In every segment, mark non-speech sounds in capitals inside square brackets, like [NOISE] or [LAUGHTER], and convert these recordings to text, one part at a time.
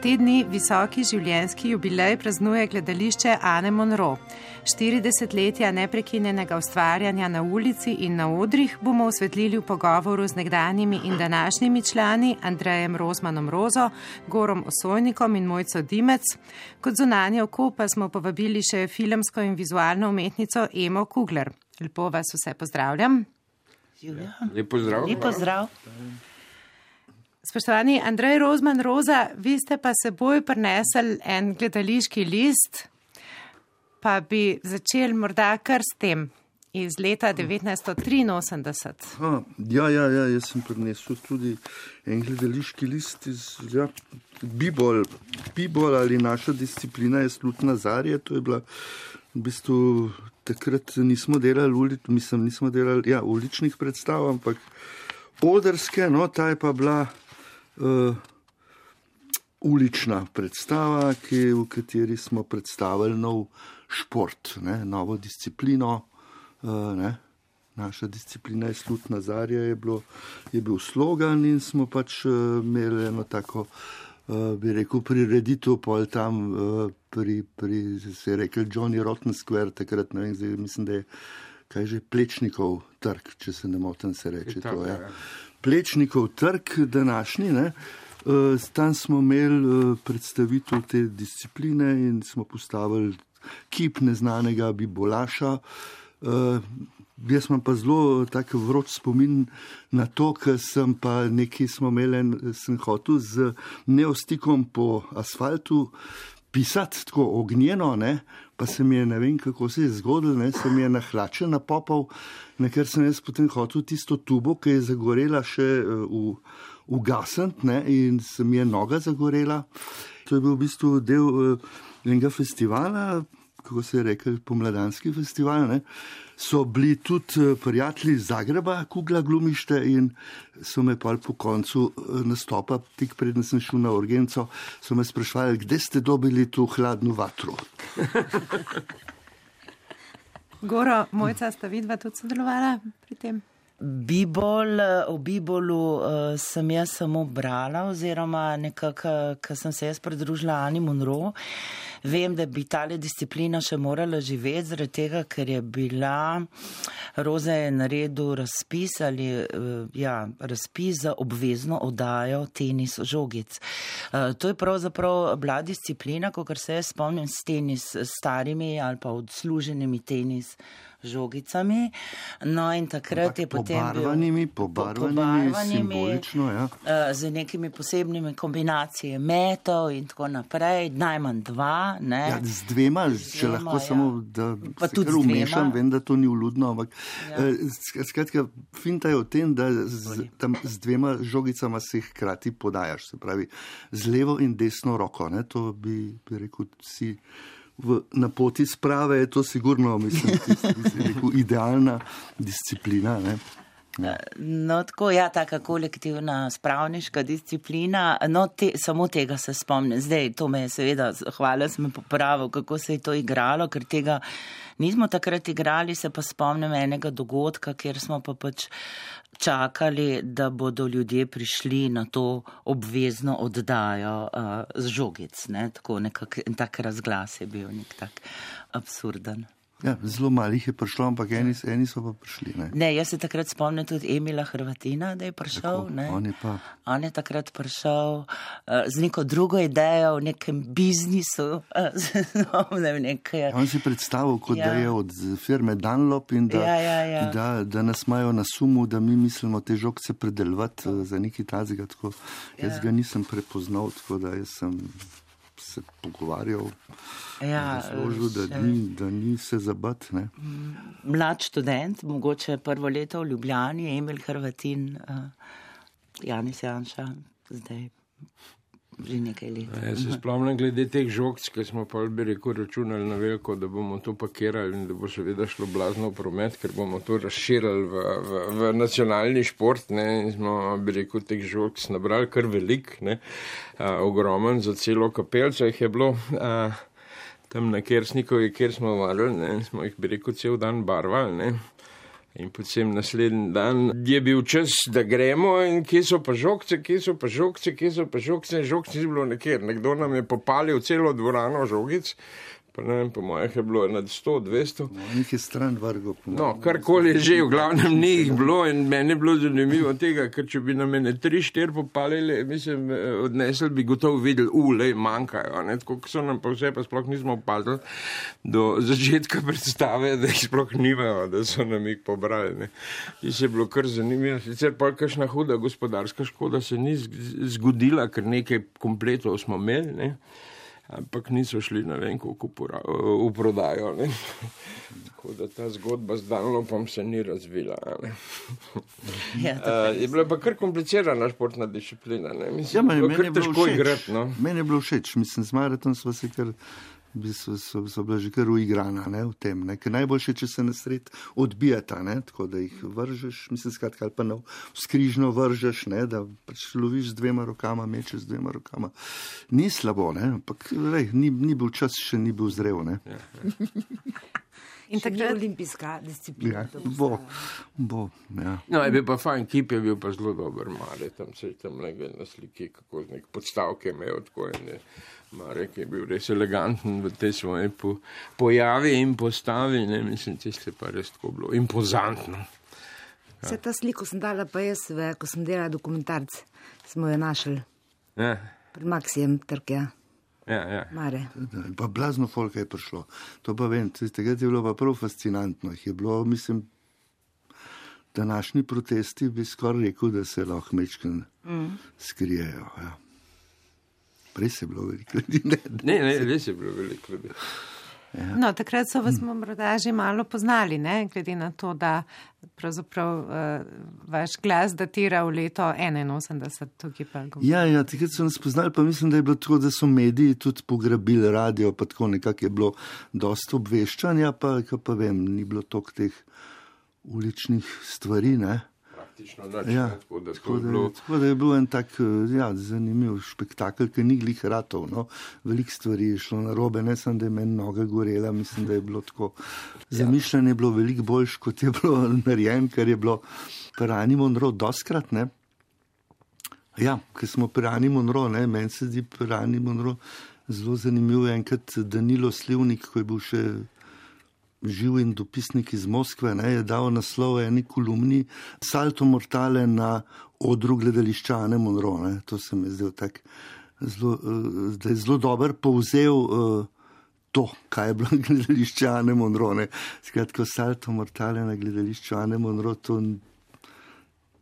Te dni visoki življenjski jubilej praznuje gledališče Anne Monroe. 40 letja neprekinjenega ustvarjanja na ulici in na odrih bomo osvetlili v pogovoru z nekdanjimi in današnjimi člani Andrejem Rozmanom Rozo, Gorom Osojnikom in Mojco Dimec. Kot zunanje oko pa smo povabili še filmsko in vizualno umetnico Emo Kugler. Lepo vas vse pozdravljam. Lep pozdrav. Lep pozdrav. Spoštovani Andrej Rozman Roza, vi ste pa seboj prinesli en gledališki list, pa bi začel morda kar s tem iz leta 1983. Ha, ja, ja, ja, jaz sem prinesel tudi en gledališki list iz ja, Bibol. Bibol ali naša disciplina je slutna zarja, to je bila v bistvu takrat nismo delali, ulic, mislim, nismo delali ja, uličnih predstav, ampak odrske, no, ta je pa bila uh, ulična predstava, ki, v kateri smo predstavili nov šport, ne, novo disciplino. Uh, ne. Naša disciplina je slutna zarja, je, bilo, je bil slogan in smo pač uh, imeli eno tako, uh, bi rekel, prireditev pol tam uh, pri, pri, se je rekel, Johnny Rotten Square, takrat ne vem, zdaj mislim, da je kaj že plečnikov trg, če se ne motim, se reče to. Ja. Plečnikov trg, današnji. Ne? Tam smo imeli predstavitev te discipline in smo postavili kip neznanega Bibolaša. Jaz imam pa zelo vroč spomin na to, ker sem pa nekaj smo imeli, sem hotel z neostikom po asfaltu pisati tako ognjeno, ne? pa se mi je ne vem, kako se je zgodilo, ne? se mi je nahlačen napopal, na ker sem jaz potem hotel tisto tubo, ki je zagorela še v, v gasent ne? in se mi je noga zagorela. To je bil v bistvu del uh, enega festivala, kako se je rekel, pomladanski festival. Ne? So bili tudi prijatelji iz Zagreba, Kugla Glumište, in so me pa po koncu nastopa, tik preden sem šel na urgenco, so me sprašvali, kde ste dobili tu hladno vatro. [LAUGHS] Goro, mojca, sta vidva tudi sodelovala pri tem? Bibol, o Bibolu uh, sem jaz samo brala, oziroma nekako, ko sem se jaz pridružila Ani Monroe. Vem, da bi ta disciplina še morala živeti, zaradi tega, ker je bila, Roza je naredil razpis ali uh, ja, razpis za obvezno oddajo tenis žogic. Uh, to je pravzaprav bila disciplina, kot se jaz spomnim s tenis starimi ali pa odsluženimi tenis žogicami. No, in takrat je potem. Pobarvanimi, pobarvanimi, simbolično, ja. Z nekimi posebnimi kombinacijami metov in tako naprej, najmanj dva. Ne. Ja, z dvema, z če dvema, lahko ja. samo, da pa tudi umešam, vem, da to ni uludno, ampak ja. skratka, finta je v tem, da z, tam, z dvema žogicama se hkrati podajaš, se pravi z levo in desno roko, ne, to bi, bi rekel, si v, na poti sprave je to sigurno, mislim, tist, rekel, idealna disciplina. Ne? Ja. No, tako ja, ta kolektivna spravniška disciplina. No, te, samo tega se spomnim. Zdaj, to me je seveda, hvala, sem popravil, kako se je to igralo, ker tega nismo takrat igrali, se pa spomnim enega dogodka, kjer smo pa pač čakali, da bodo ljudje prišli na to obvezno oddajo uh, z žogic. Ne? Tako nekak, tak razglas je bil nek tak absurden. Ja, zelo malih je prišlo, ampak eni, eni so pa prišli. Ne? ne, jaz se takrat spomnim tudi Emila Hrvatina, da je prišel. Tako, on, je pa... on je takrat prišel uh, z neko drugo idejo v nekem biznisu. [LAUGHS] Uh, ne nekaj... On si predstavil, kot ja. da je od firme Dunlop in da, ja, ja, ja. da, da nas imajo na sumu, da mi mislimo te žogce predelovati uh, za neki tazga. Ja. Jaz ga nisem prepoznal, tako da sem se pogovarjal. Ja, Složil, da, ni, da ni se zabat. Ne? Mlad študent, mogoče prvo leto v Ljubljani, Emil Hrvatin, uh, Janis Janša, zdaj že nekaj let. Ja, se spomnim glede teh žogc, ki smo pa bi rekel računali na veliko, da bomo to pakirali in da bo seveda šlo blazno v promet, ker bomo to razširili v, v, v nacionalni šport. Ne, in smo bi rekel teh žogc nabrali kar velik, ne, a, ogromen za celo kapelco jih je bilo. A, Tam na Kersnikovi, kjer smo varili, ne, smo jih, bi rekel, cel dan barvali. Ne. In potem naslednji dan je bil čas, da gremo in kje so pa žogce, kje so pa žogce, kje so pa žogce, žogce ni bilo nekjer. Nekdo nam je popalil celo dvorano žogic. Ne vem, po mojih je bilo nad 100, 200. No, Nekaj stran vrgo. No, karkoli je že, v glavnem ni jih bilo in meni je bilo zanimivo tega, ker če bi na mene tri, štiri popalili, mislim, eh, odnesli bi gotovo videli, ule, manjkajo. Ne? Tako so nam pa vse, pa sploh nismo opazili do začetka [LAUGHS] predstave, da jih sploh nimajo, da so nam jih pobrali. Ne? In se je bilo kar zanimivo. Sicer pa kakšna huda gospodarska škoda se ni zgodila, ker nekaj kompletov smo imeli. Ne? Ampak niso šli na vem, pora- v prodajo. Ne? [LAUGHS] Tako da ta zgodba z Dunlopom se ni razvila. a ne. [LAUGHS] Ja, Uh, je bila pa kar komplicirana športna disciplina. Ne? Ja, Mislim, meni, bilo meni kar je bilo težko igrati. No? Meni je bilo všeč, mislim, z Maratom smo se kar. V bistvu So, so bila že kar uigrana ne, v tem. ne. Ker Najboljše, če se na sred odbijata, ne, tako da jih vržeš, mislim, skratka, ali pa na skrižno vržeš, ne, da pač loviš z dvema rokama, mečeš z dvema rokama. Ni slabo, ne, ampak lej, ni, ni bil čas, še ni bil zrel. Ne. In Še ni takrat, olimpijska disciplina. Ja, bo, bo, ja. No, je bil pa fajn, kip je bil pa zelo dober, Mare, tam se je tam legel na sliki, kako z nek podstavke imel tako in je Marek je bil res eleganten v tej svoji po, pojavi in postavi, ne, mislim, tiste pa res tako bilo impozantno. Vse ta sliko sem dala pa jaz, v, ko sem delala dokumentarce. Smo jo našli Ja, pred Maksijem Trkja, ja, ja. Mare. Pa blazno folka je prišlo. To pa vem, tega je bilo pa prav fascinantno. Je bilo, mislim, današnji protesti bi skoraj rekel, da se lahko mečken mm. skrijejo. Ja. Res je bilo veliko ljudi. Ne, Ne, ne, res je bilo veliko ljudi. no, takrat so vas morda že malo poznali, ne? glede na to, da pravzaprav uh, vaš glas datira v leto 81, tukaj pa govorim. Ja, ja, takrat so nas poznali, pa mislim, da je bilo tako, da so mediji tudi pograbili radio, pa tako nekako je bilo dosta obveščanja, pa, ka pa vem, ni bilo toliko teh uličnih stvari. Ne? Praktično nič, Ja, ne, tako da tako da, bilo. tako da je bil en tak eh, ja, zanimiv spektakel, ki ni glih ratov. No. Veliko stvari je šlo na robe, ne samo da je meni noga gorela, mislim, da je bilo tako. Zamišljanje je bilo veliko boljš, kot je bilo [LAUGHS] narejen, ker je bilo Rani Monroe doskrat. Ne. Ja, ker smo pri Rani Monroe, meni se zdi pri Rani Monroe zelo zanimivo. Enkrat Danilo Slivnik, ko je bil še živ in dopisnik iz Moskve, ne, je dal naslov eni kolumni Salto Mortale na odru gledališča Ane Monroe. Ne. To se mi je zdelo tako, zelo, uh, da je zelo dober povzel uh, to, kaj je bilo [LAUGHS] gledališče Ane Monroe. ne. Skratka, Salto Mortale na gledališču Ane Monroe, to,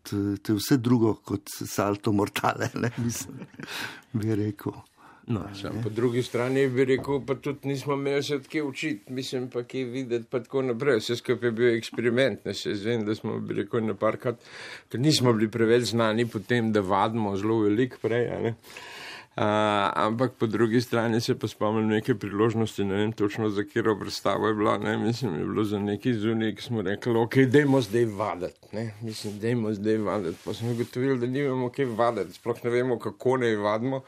to, to je vse drugo kot Salto Mortale, ne, [LAUGHS] mislim, bi rekel. No, sam, po drugi strani bi rekel, pa tudi nismo imeli se kje učiti, mislim pa kje videti, pa tako naprej. Vse skupaj je bil eksperiment, ne se zvem, da smo bili rekel neparkrat, ker nismo bili preveč znani potem, da vadimo zelo velik prej. Uh, ampak po drugi strani se pa spomnim neke priložnosti, ne vem točno za katero predstavo je bila, ne, mislim, je bilo za neki zunaj, ki smo rekli, ok, dajmo zdaj vaditi, ne, mislim, dajmo zdaj vaditi. Pa smo ugotovili, da nimamo kaj vaditi, sploh ne vemo, kako naj vadimo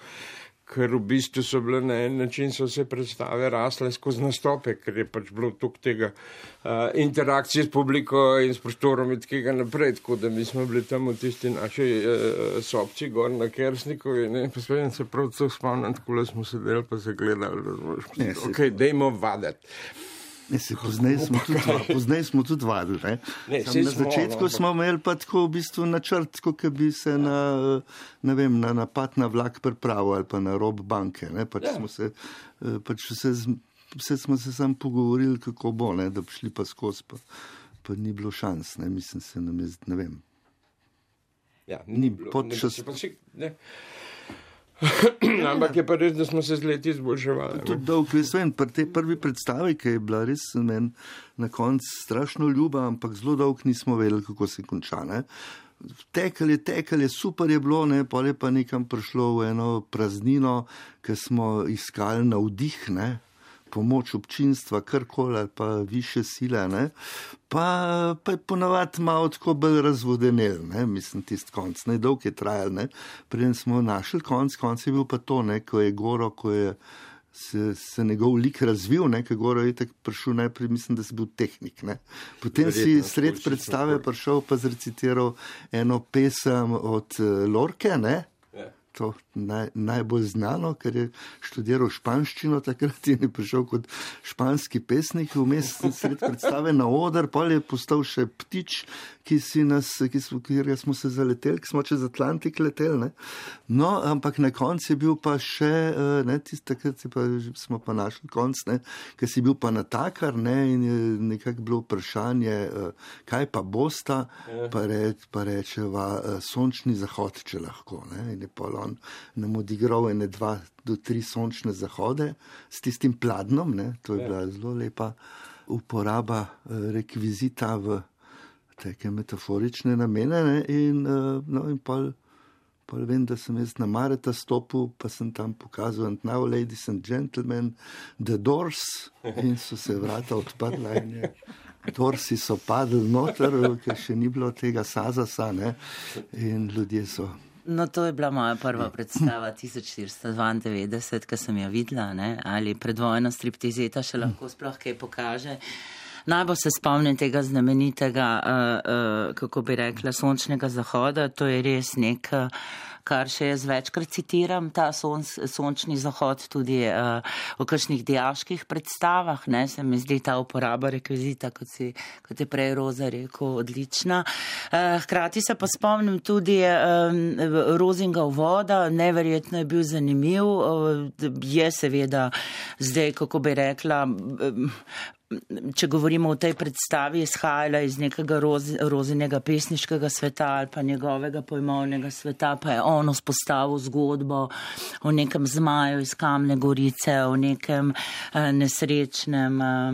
ker v bistvu so bile na en način so se predstave rasle skozi nastope, ker je pač bilo toliko tega uh, interakcije s publiko in s prostorom in tega naprej, tako da mi smo bili tam v tisti naši uh, sobci gor na Kersnikovi, ne, pa spomnim se prav to spomnim, tako da smo sedeli pa se gledali, se- ok, dejmo vaditi. Ne, se pozneje smo tudi, pozneje smo tudi vadili. Ne? Ne, saj na smo, začetku no, no, smo imeli pa tako v bistvu načrt, kot bi se na, ne vem, na napad na vlak pripravil ali pa na rob banke. Ne? Pač Ja. smo se, eh, pač vse, z- vse smo se sam pogovorili, kako bo, ne? da bi šli pa skozi, pa, pa ni bilo šans, ne? mislim se nam je, ne vem. Ja, Ni bilo. pod šest- se ne. [CLEARS THROAT] Ampak je pa res, da smo se z leti izboljševali. ne. Tudi dolg, jaz vem, pri tej prvi predstavi, ki je bila res meni na koncu strašno ljuba, ampak zelo dolgo nismo vedeli, kako se konča. Ne? tekali, tekali, super je bilo, ne, pa je pa nekam prišlo v eno praznino, ker smo iskali navdih, ne, pomoč občinstva, karkoli, ali pa više sile, ne, pa, pa je ponavadi malo tako bolj razvodenel, ne, mislim, tisti konc, ne, dolg je trajal, ne, preden smo našli konc, konc je bil pa to, ne, ko je goro, ko je se, se njegov lik razvil, nekaj gore je tako prišel najprej, mislim, da si bil tehnik. Ne. Potem Verjetno, si sred predstave prišel pa zrecitiral eno pesem od uh, Lorke, ne to naj, najbolj znano, ker je študiral španščino takrat in je prišel kot španski pesnik, vmes sred predstave na oder, pa je postal še ptič, ki, nas, ki smo, smo se zaleteli, ki smo čez Atlantik leteli. Ne? No, ampak na koncu je bil pa še, eh, ne, tist, takrat pa, smo pa našli konc, ne, ker si bil pa natakar ne, in je nekako bilo vprašanje, eh, kaj pa bosta, ja. pa, reč, pa rečeva eh, sončni zahod, če lahko. Ne, on nam odigral ene dva do tri sončne zahode s tistim pladnom, ne? to je ja. bila zelo lepa uporaba eh, rekvizita v take metaforične namene ne? in, eh, no, in pol. Pa vem, da sem jaz na Mareta stopil, pa sem tam pokazal, and now, ladies and gentlemen, the doors, in so se vrata odprla, dorsi so padli noter, ker še ni bilo tega sazasa, ne? in ljudje so No, to je bila moja prva predstava 1492, ki sem jo videla, ne? ali predvojna striptizeta še lahko sploh kaj pokaže. Najbolj se spomnim tega znamenitega, uh, uh, kako bi rekla, sončnega zahoda. To je res nek. Uh, kar še jaz večkrat citiram, ta son, sončni zahod tudi uh, v kakšnih diaških predstavah. Ne, se mi zdi ta uporaba rekvizita, kot, si, kot je prej Roza rekel, odlična. Uh, hkrati se pa spomnim tudi um, Rozinga voda, neverjetno je bil zanimiv. Uh, je seveda zdaj, kako bi rekla, um, če govorimo o tej predstavi, izhajala iz nekega roz, rozinega pesniškega sveta ali pa njegovega pojmovnega sveta, pa je on vzpostavil zgodbo o nekem zmaju iz kamne gorice, o nekem eh, nesrečnem, eh,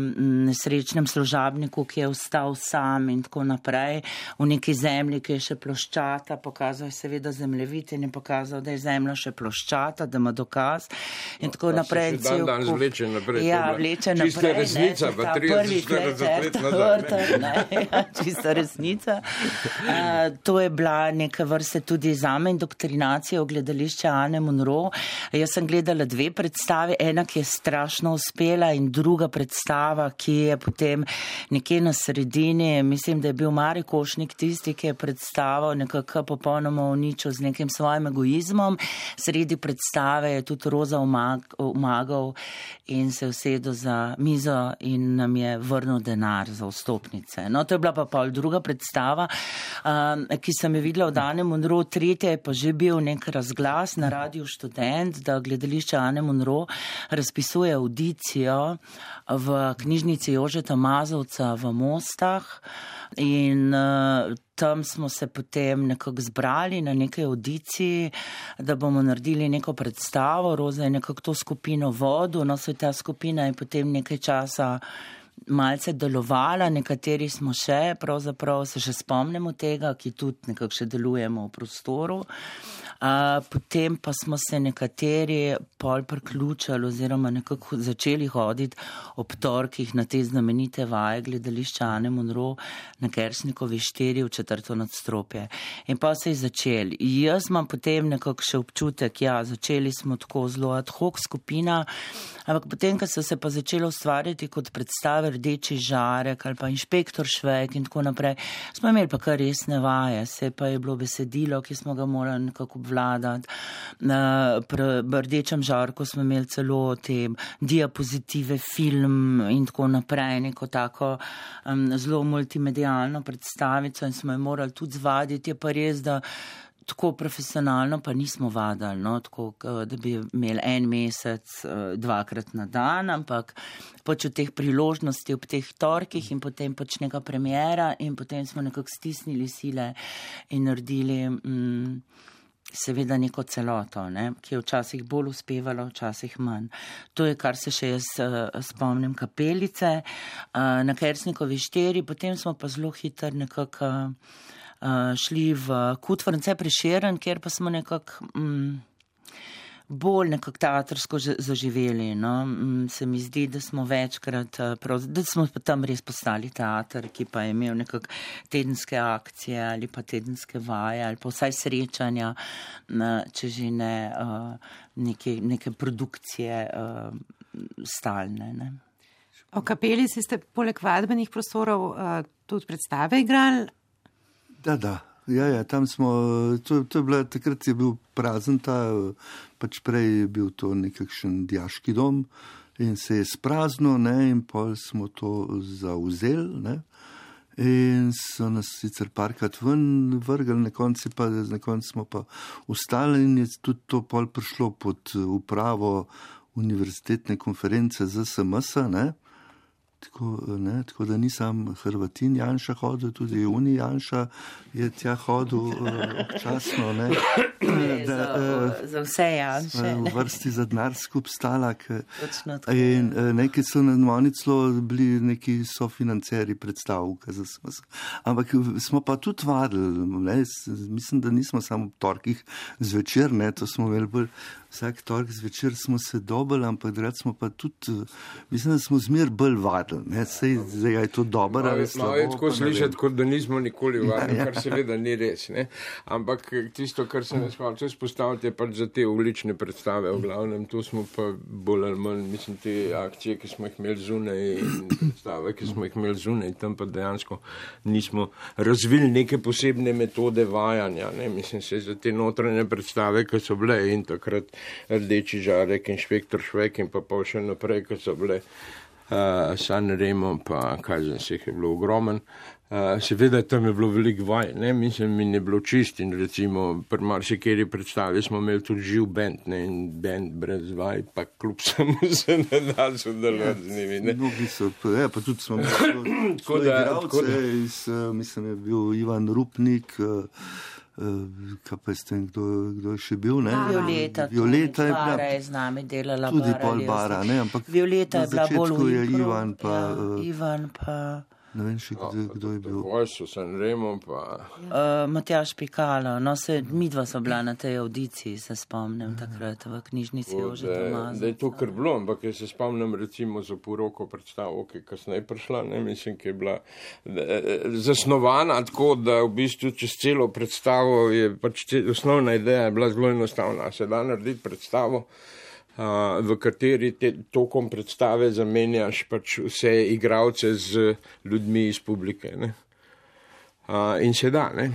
nesrečnem služabniku, ki je ostal sam in tako naprej, v neki zemlji, ki je še ploščata, pokazal je seveda zemljevid in je pokazal, da je zemlja še ploščata, da ima dokaz in tako no, naprej. Dan, dan vleče naprej. Ja, vleče naprej ta prvi klet, vrta, [LAUGHS] ne, ja, čista resnica. Uh, to je bila neka vrsta tudi zame indoktrinacija v gledališče Ane Monro. Jaz sem gledala dve predstave, ena, ki je strašno uspela in druga predstava, ki je potem nekje na sredini, mislim, da je bil Mari Košnik tisti, ki je predstaval nekako popolnoma uničil z nekim svojim egoizmom. Sredi predstave je tudi Roza umagal in se usedel za mizo in nam je vrnil denar za vstopnice. No, to je bila pa pol druga predstava, um, ki sem jo videla v Dane Monro, tretja je pa že bil nek razglas na radiju študent, da gledališče Ane Monro razpisuje audicijo v knjižnici Jožeta Mazovca v Mostah. In uh, tam smo se potem nekako zbrali na nekaj audiciji, da bomo naredili neko predstavo. Roza je nekako to skupino vodu, no se ta skupina je potem nekaj časa malce delovala, nekateri smo še, pravzaprav se še spomnimo tega, ki tudi nekako še delujemo v prostoru. Uh, potem pa smo se nekateri pol priključili oziroma nekako začeli hoditi ob torkih na te znamenite vaje gledališča Ane Monro na Kersnikovi štiri v četrto nadstropje. In pa se je začel. Jaz imam potem nekako še občutek, ja, začeli smo tako zelo ad hoc skupina, ampak potem, ko so se pa začeli ustvarjati kot predstave Rdeči žarek ali pa inšpektor Švek in tako naprej, smo imeli pa kar resne vaje, se pa je bilo besedilo, ki smo ga morali nekako obvladati. Pri rdečem žarku smo imeli celo te diapozitive, film in tako naprej, neko tako um, zelo multimedijalno predstavico in smo jo morali tudi zvaditi. Je pa res, da tako profesionalno pa nismo vadali, no, tako, da bi imeli en mesec, dvakrat na dan, ampak pač v teh priložnosti, ob teh torkih in potem pač neka premjera in potem smo nekako stisnili sile in naredili. Mm, seveda neko celoto, ne, ki je včasih bolj uspevalo, včasih manj. To je, kar se še jaz uh, spomnim, kapelice uh, na Kersnikovi štiri, potem smo pa zelo hitro nekako. uh, šli v Kutvrnce preširen, kjer pa smo nekako. Um, bolj nekako teatrsko zaživeli. No? Mm, se mi zdi, da smo večkrat, eh, da smo tam res postali teater, ki pa je imel nekak tedenske akcije ali pa tedenske vaje ali pa vsaj srečanja, če že ne eh, neke, neke produkcije eh, stalne. Ne? O kapeli ste poleg vadbenih prostorov tudi predstave igrali? Da, da. Ja, ja, tam smo, to, to je bila, takrat je bil prazen ta, pač prej je bil to nekakšen diaški dom in se je sprazno, ne, in pol smo to zauzeli, ne, in so nas sicer parkrat ven vrgli, na konci pa, na konci smo pa ustali in je tudi to pol prišlo pod upravo univerzitetne konference ZSMS, ne, Tako, ne, tako da nisem Hrvatin Janša hodil, tudi Juni Janša je tja hodil uh, občasno. Ne, [LAUGHS] da, za, uh, za vse Janše. V vrsti za denar skup stala. In uh, nekaj so na oni celo bili neki sofinanceri predstav. Ampak smo pa tudi vadili. Ne, mislim, da nismo samo ob torkih zvečer, ne, to smo imeli bolj vsak torek zvečer smo se dobili, ampak drugače smo pa tudi, mislim, da smo zmer bolj vadili. Sej, zdaj je to dobro. Ali slabo, je tako slišati, kot da nismo nikoli vadili, ja, ja. kar seveda ni res. Ne? Ampak tisto, kar se nas hvala, če spostavite pač za te ulične predstave, v glavnem, to smo pa bolj ali manj, mislim, te akcije, ki smo jih imeli zunaj in predstave, ki smo jih imeli zunaj, tam pa dejansko nismo razvili neke posebne metode vajanja. Ne? Mislim, se za te notranje predstave, ki so bile in takrat rdeči žarek, inšpektor Švek in pa pa še naprej, ko so bile uh, San Remo, pa kaj za vse je bilo ogromen. Uh, seveda tam je bilo veliko vaj, ne? mislim, mi je bilo čist in recimo pri marsikeri predstavi smo imeli tudi živ bend, ne? in bend brez vaj, pa kljub samo [LAUGHS] se ne da sodelovati z njimi. Ne? Mnogi so, ja, pa tudi smo [CLEARS THROAT] imeli tako da, tako da. Iz, uh, mislim, je bil Ivan Rupnik. Uh, Eh, kaj pa ste, kdo, kdo je še bil? Ne? Violeta, Violeta je bila je z nami delala. Tudi pol bara, ne, ampak Violeta je bila bolj je Ivan pa. Ja, uh, Ivan pa. Ne vem še, kdo, kdo je bil. Vojso, San Remo pa. Uh, Matjaš Pikalo, no se, midva so bila na tej audiciji, se spomnim takrat v knjižnici Ože Tomaza. Da je to kar bilo, ampak jaz se spomnim recimo za poroko predstavo, ki je kasneje prišla, ne mislim, ki je bila zasnovana tako, da v bistvu čez celo predstavo je pač osnovna ideja je bila zelo enostavna. Se da narediti predstavo v kateri te tokom predstave zamenjaš pač vse igravce z ljudmi iz publike. Ne? Uh, in še da, ne.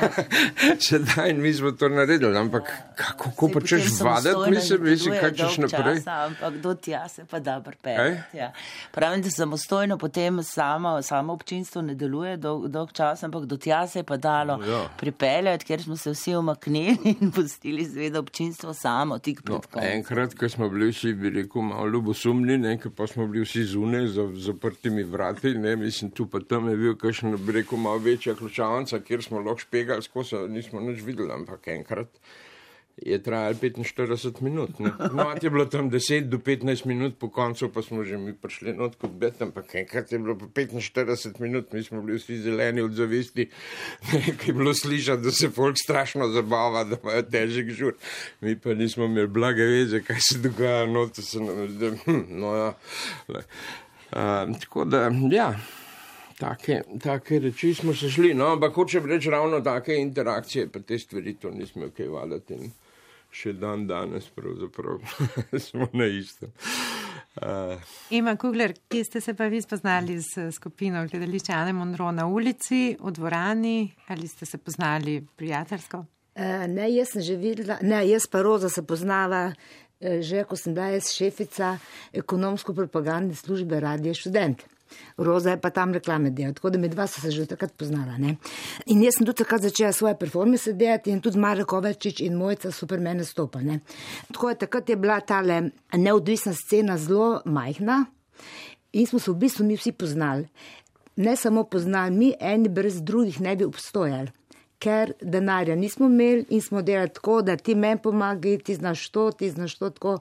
[LAUGHS] še da, in mi smo to naredili, ampak kako, kako pa češ vaditi, mislim, mislim, kaj češ naprej. Časa, ampak do tja se pa da pripelje. Ja. Pravim, da samostojno potem samo, samo občinstvo ne deluje dolg, dolg čas, ampak do tja se je pa dalo no, ja. pripeljati, ker smo se vsi omaknili in pustili zveda občinstvo samo, tik pred no, koncem. Enkrat, ko smo bili vsi, bi rekel, malo ljubosumni, nekaj pa smo bili vsi zune z zaprtimi vrati, ne, mislim, tu pa tam je bil kakšen, bi rekel, malo več večja ključavnica, kjer smo lahko špegali skozi, nismo nič videli, ampak enkrat je trajalo 45 minut. No, [LAUGHS] je bilo tam 10 do 15 minut, po koncu pa smo že mi prišli not kot bet, ampak enkrat je bilo 45 minut, mi smo bili vsi zeleni od zavisti, [LAUGHS] nekaj je bilo slišati, da se folk strašno zabava, da imajo težek žur. Mi pa nismo imeli blage veze, kaj se dogaja, no, to se nam zdi, hm, no ja. Uh, tako da, ja. Take, take reči smo se šli, no, ampak hočem reči ravno take interakcije, pa te stvari to nismo kaj vaditi in še dan danes pravzaprav [LAUGHS] smo na istem. Uh. Ima Kugler, kje ste se pa vi spoznali z skupino gledališča Ane Monro na ulici, v dvorani ali ste se poznali prijateljsko? Uh, ne, jaz sem že videla, ne, jaz pa Roza se poznava, uh, že ko sem bila jaz šefica ekonomsko-propagandne službe Radio Študent. Roza je pa tam reklame delala, tako da med dva so se že takrat poznala. Ne? In jaz sem tudi takrat začela svoje performance delati in tudi Marek Kovačič in Mojca super mene stopa. Ne? Tako je takrat je bila ta neodvisna scena zelo majhna in smo se v bistvu mi vsi poznali. Ne samo poznali, mi eni brez drugih ne bi obstojali. Ker denarja nismo imeli in smo delali tako, da ti meni pomagaj, ti znaš to, ti znaš to. Tako,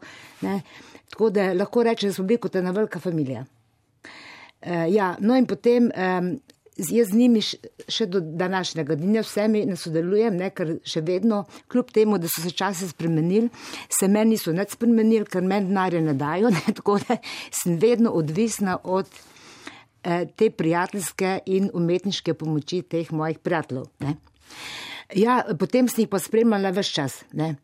tako da lahko rečem, da smo bili kot ena velika družina. Uh, ja, no in potem um, jaz z njimi še do današnjega dne vsemi ne sodelujem, ne, ker še vedno, kljub temu, da so se časi spremenili, se meni niso ne spremenili, ker meni denarja ne dajo, ne, [LAUGHS] tako da sem vedno odvisna od eh, te prijateljske in umetniške pomoči teh mojih prijateljev. Ne. Ja, potem sem jih pa spremljala vse čas. Ne.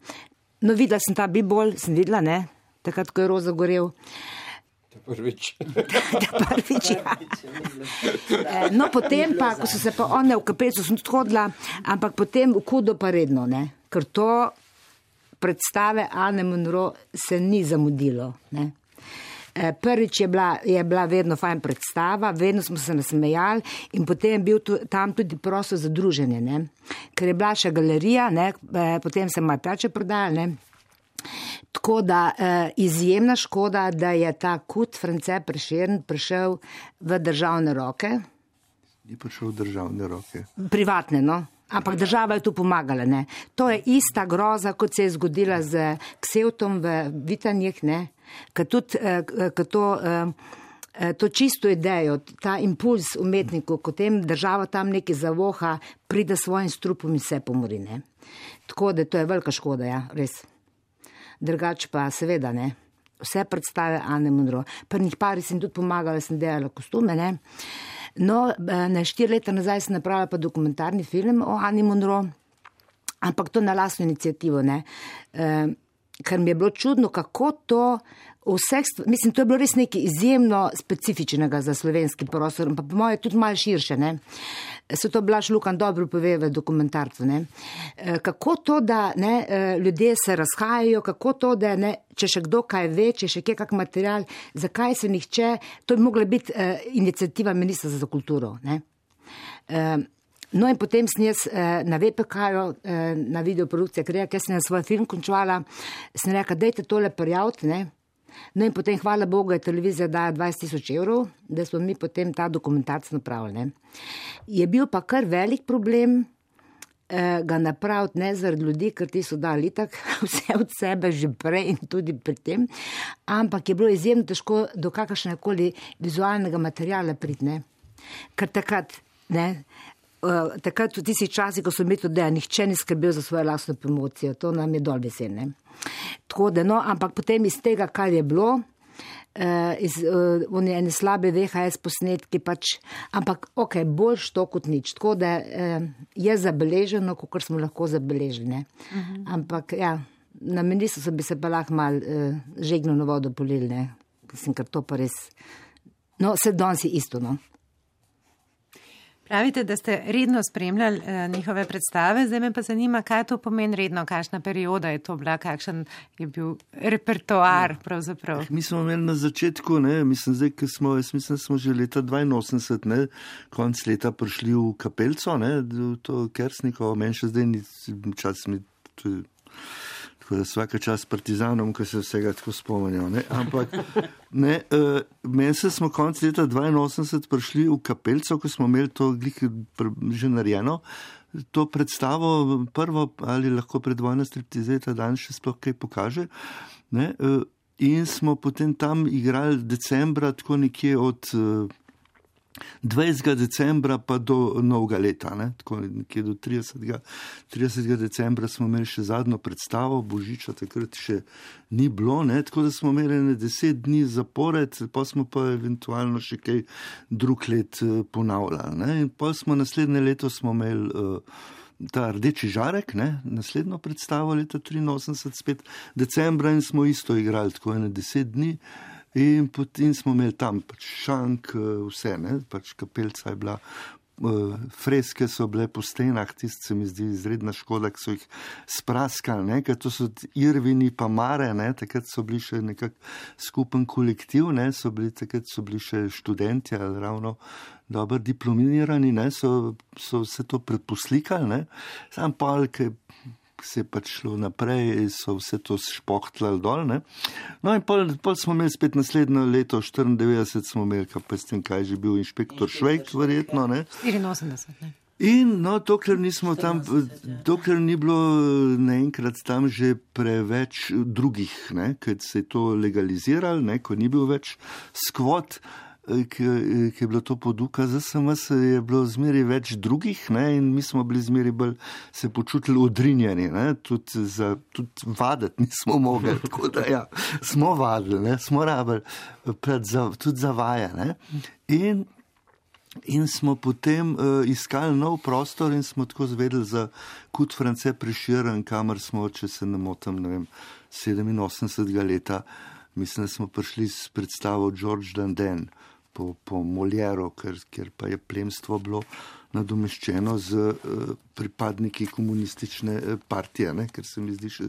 No, videla sem ta bibol, sem videla, ne, takrat, ko je roza gorel. Prvič. [LAUGHS] prvič ja. [LAUGHS] Eh, no, potem pa, ko so se pa one v kapecu, sem tudi hodila, ampak potem v kudo pa redno, ne? ker to predstave Ane Monro se ni zamudilo. Ne? Eh, prvič je bila, je bila vedno fajn predstava, vedno smo se nasmejali in potem je bil tu, tam tudi prostor za druženje, ne? ker je bila še galerija, ne? Eh, potem se ima tače prodajali. Tako da eh, izjemna škoda, da je ta kut France Prešern prišel v državne roke. Ni prišel v državne roke. Privatne, no. Ampak država je tu pomagala. Ne. To je ista groza, kot se je zgodila z Ksevtom v Vitanjih, ker tudi eh, to, eh, to čisto idejo, ta impuls umetniku, ko tem država tam neki zavoha, pride svojim strupom in se pomori. Ne. Tako da to je velika škoda, ja, res drugače pa seveda ne. Vse predstave Anne Monro. Prvnih pari sem tudi pomagala, sem delala kostume. Ne. No, eh, ne štiri leta nazaj sem napravila pa dokumentarni film o Anne Monro, ampak to na lasno inicijativo, ne. E, ker mi je bilo čudno, kako to vseh, mislim, to je bilo res nekaj izjemno specifičnega za slovenski prostor, pa po moje tudi malo širše, ne. Se to Blaž Lukan dobro pove v dokumentarcu, ne. E, kako to, da ne, e, ljudje se razhajajo, kako to, da ne, če še kdo kaj ve, če še kje kak material, zakaj se nihče, to bi mogla biti uh, inicijativa ministra za kulturo, ne. Uh, No in potem sem jaz eh, na VPK-ju, eh, na videoprodukcije, ker sem na svoj film končala, sem rekla, dajte tole prijaviti, ne. No in potem, hvala Bogu, je televizija dala 20 tisoč evrov, da smo mi potem ta dokumentarc napravili. Je bil pa kar velik problem eh, ga napraviti ne zaradi ljudi, ker ti so dali tako [LAUGHS] vse od sebe že prej in tudi pri tem, ampak je bilo izjemno težko do kakršnega koli vizualnega materijala pridne. Ker takrat, ne, uh, takrat v tistih časih, ko so imeli to delo, nihče ni skrbel za svojo lastno promocijo, to nam je dol vesel. Tako da, no, ampak potem iz tega, kar je bilo, uh, iz uh, ene slabe VHS posnetki, pač, ampak ok, boljš to kot nič. Tako da uh, je zabeleženo, kot smo lahko zabeležili. Uh -huh. Ampak ja, na ministrstvu bi se pa lahko mal uh, žegno na vodo mislim, ker to pa res. No, se danes je isto. No. Pravite, da ste redno spremljali uh, njihove predstave, zdaj me pa zanima, kaj to pomeni redno, kakšna perioda je to bila, kakšen je bil repertoar. Ja. Mi smo imeli na začetku, ne, mislim, zdaj, smo, mislim, smo že leta 82, ne, konc leta prišli v kapelco, ne, v to kersniko, meni še zdaj ni čas mi. Tudi, tako da vsake čas partizanom, ki se vsega tako spomnijo. Ne? Ampak ne, uh, meni se smo konec leta 82 prišli v kapelco, ko smo imeli to glik že narejeno. To predstavo, prvo ali lahko predvojna striptizeta danes še sploh kaj pokaže. Ne? Uh, in smo potem tam igrali decembra, tako nekje od uh, 20. decembra pa do novega leta, ne? tako nekje do 30. 30. decembra smo imeli še zadnjo predstavo, Božiča takrat še ni bilo, ne? tako da smo imeli ne deset dni zapored, pa smo pa eventualno še kaj drug let uh, ponavljali. Ne? In pa smo naslednje leto smo imeli uh, ta rdeči žarek, ne? naslednjo predstavo leta 83, spet decembra in smo isto igrali, tako ene deset dni. In potem smo imeli tam pač šank, eh, vse, ne? pač kapelca je bila, uh, freske so bile po stenah, tiste se mi zdi izredna škoda, ki so jih spraskali, ker to so Irvini pa Mare, ne? takrat so bili še nekak skupen kolektiv, ne? so bili takrat so bili še študenti ali ravno dobro diplomirani, so, so vse to predposlikali, sam pa, ki se je pač šlo naprej, so vse to špohtlali dol. Ne? No, in pol, pol smo imeli spet naslednjo leto, 94, smo imeli, pa s tem, kaj je že bil inšpektor Švejk, verjetno. Ne? 84. Ne? In no, dokler nismo tam, dokler ni bilo naenkrat tam že preveč drugih, ker se je to legaliziralo, ko ni bil več skvot. Ki je bilo to poduka za SMS, je bilo zmeri več drugih ne, in mi smo bili zmeri bolj se počutili odrinjeni, tudi, za, tudi vaditi nismo mogli, [LAUGHS] tako da ja, smo vadili, ne, smo rabili tudi za vaje. Ne. In In smo potem uh, iskali nov prostor in smo tako zvedeli za Kut France Preširen, kamor smo, če se ne motim, ne vem, 87. leta, mislim, da smo prišli s predstavo George Danden po, po Moljeru, ker, ker pa je plemstvo bilo nadomeščeno z uh, pripadniki komunistične uh, partije, ne, ker se mi zdi še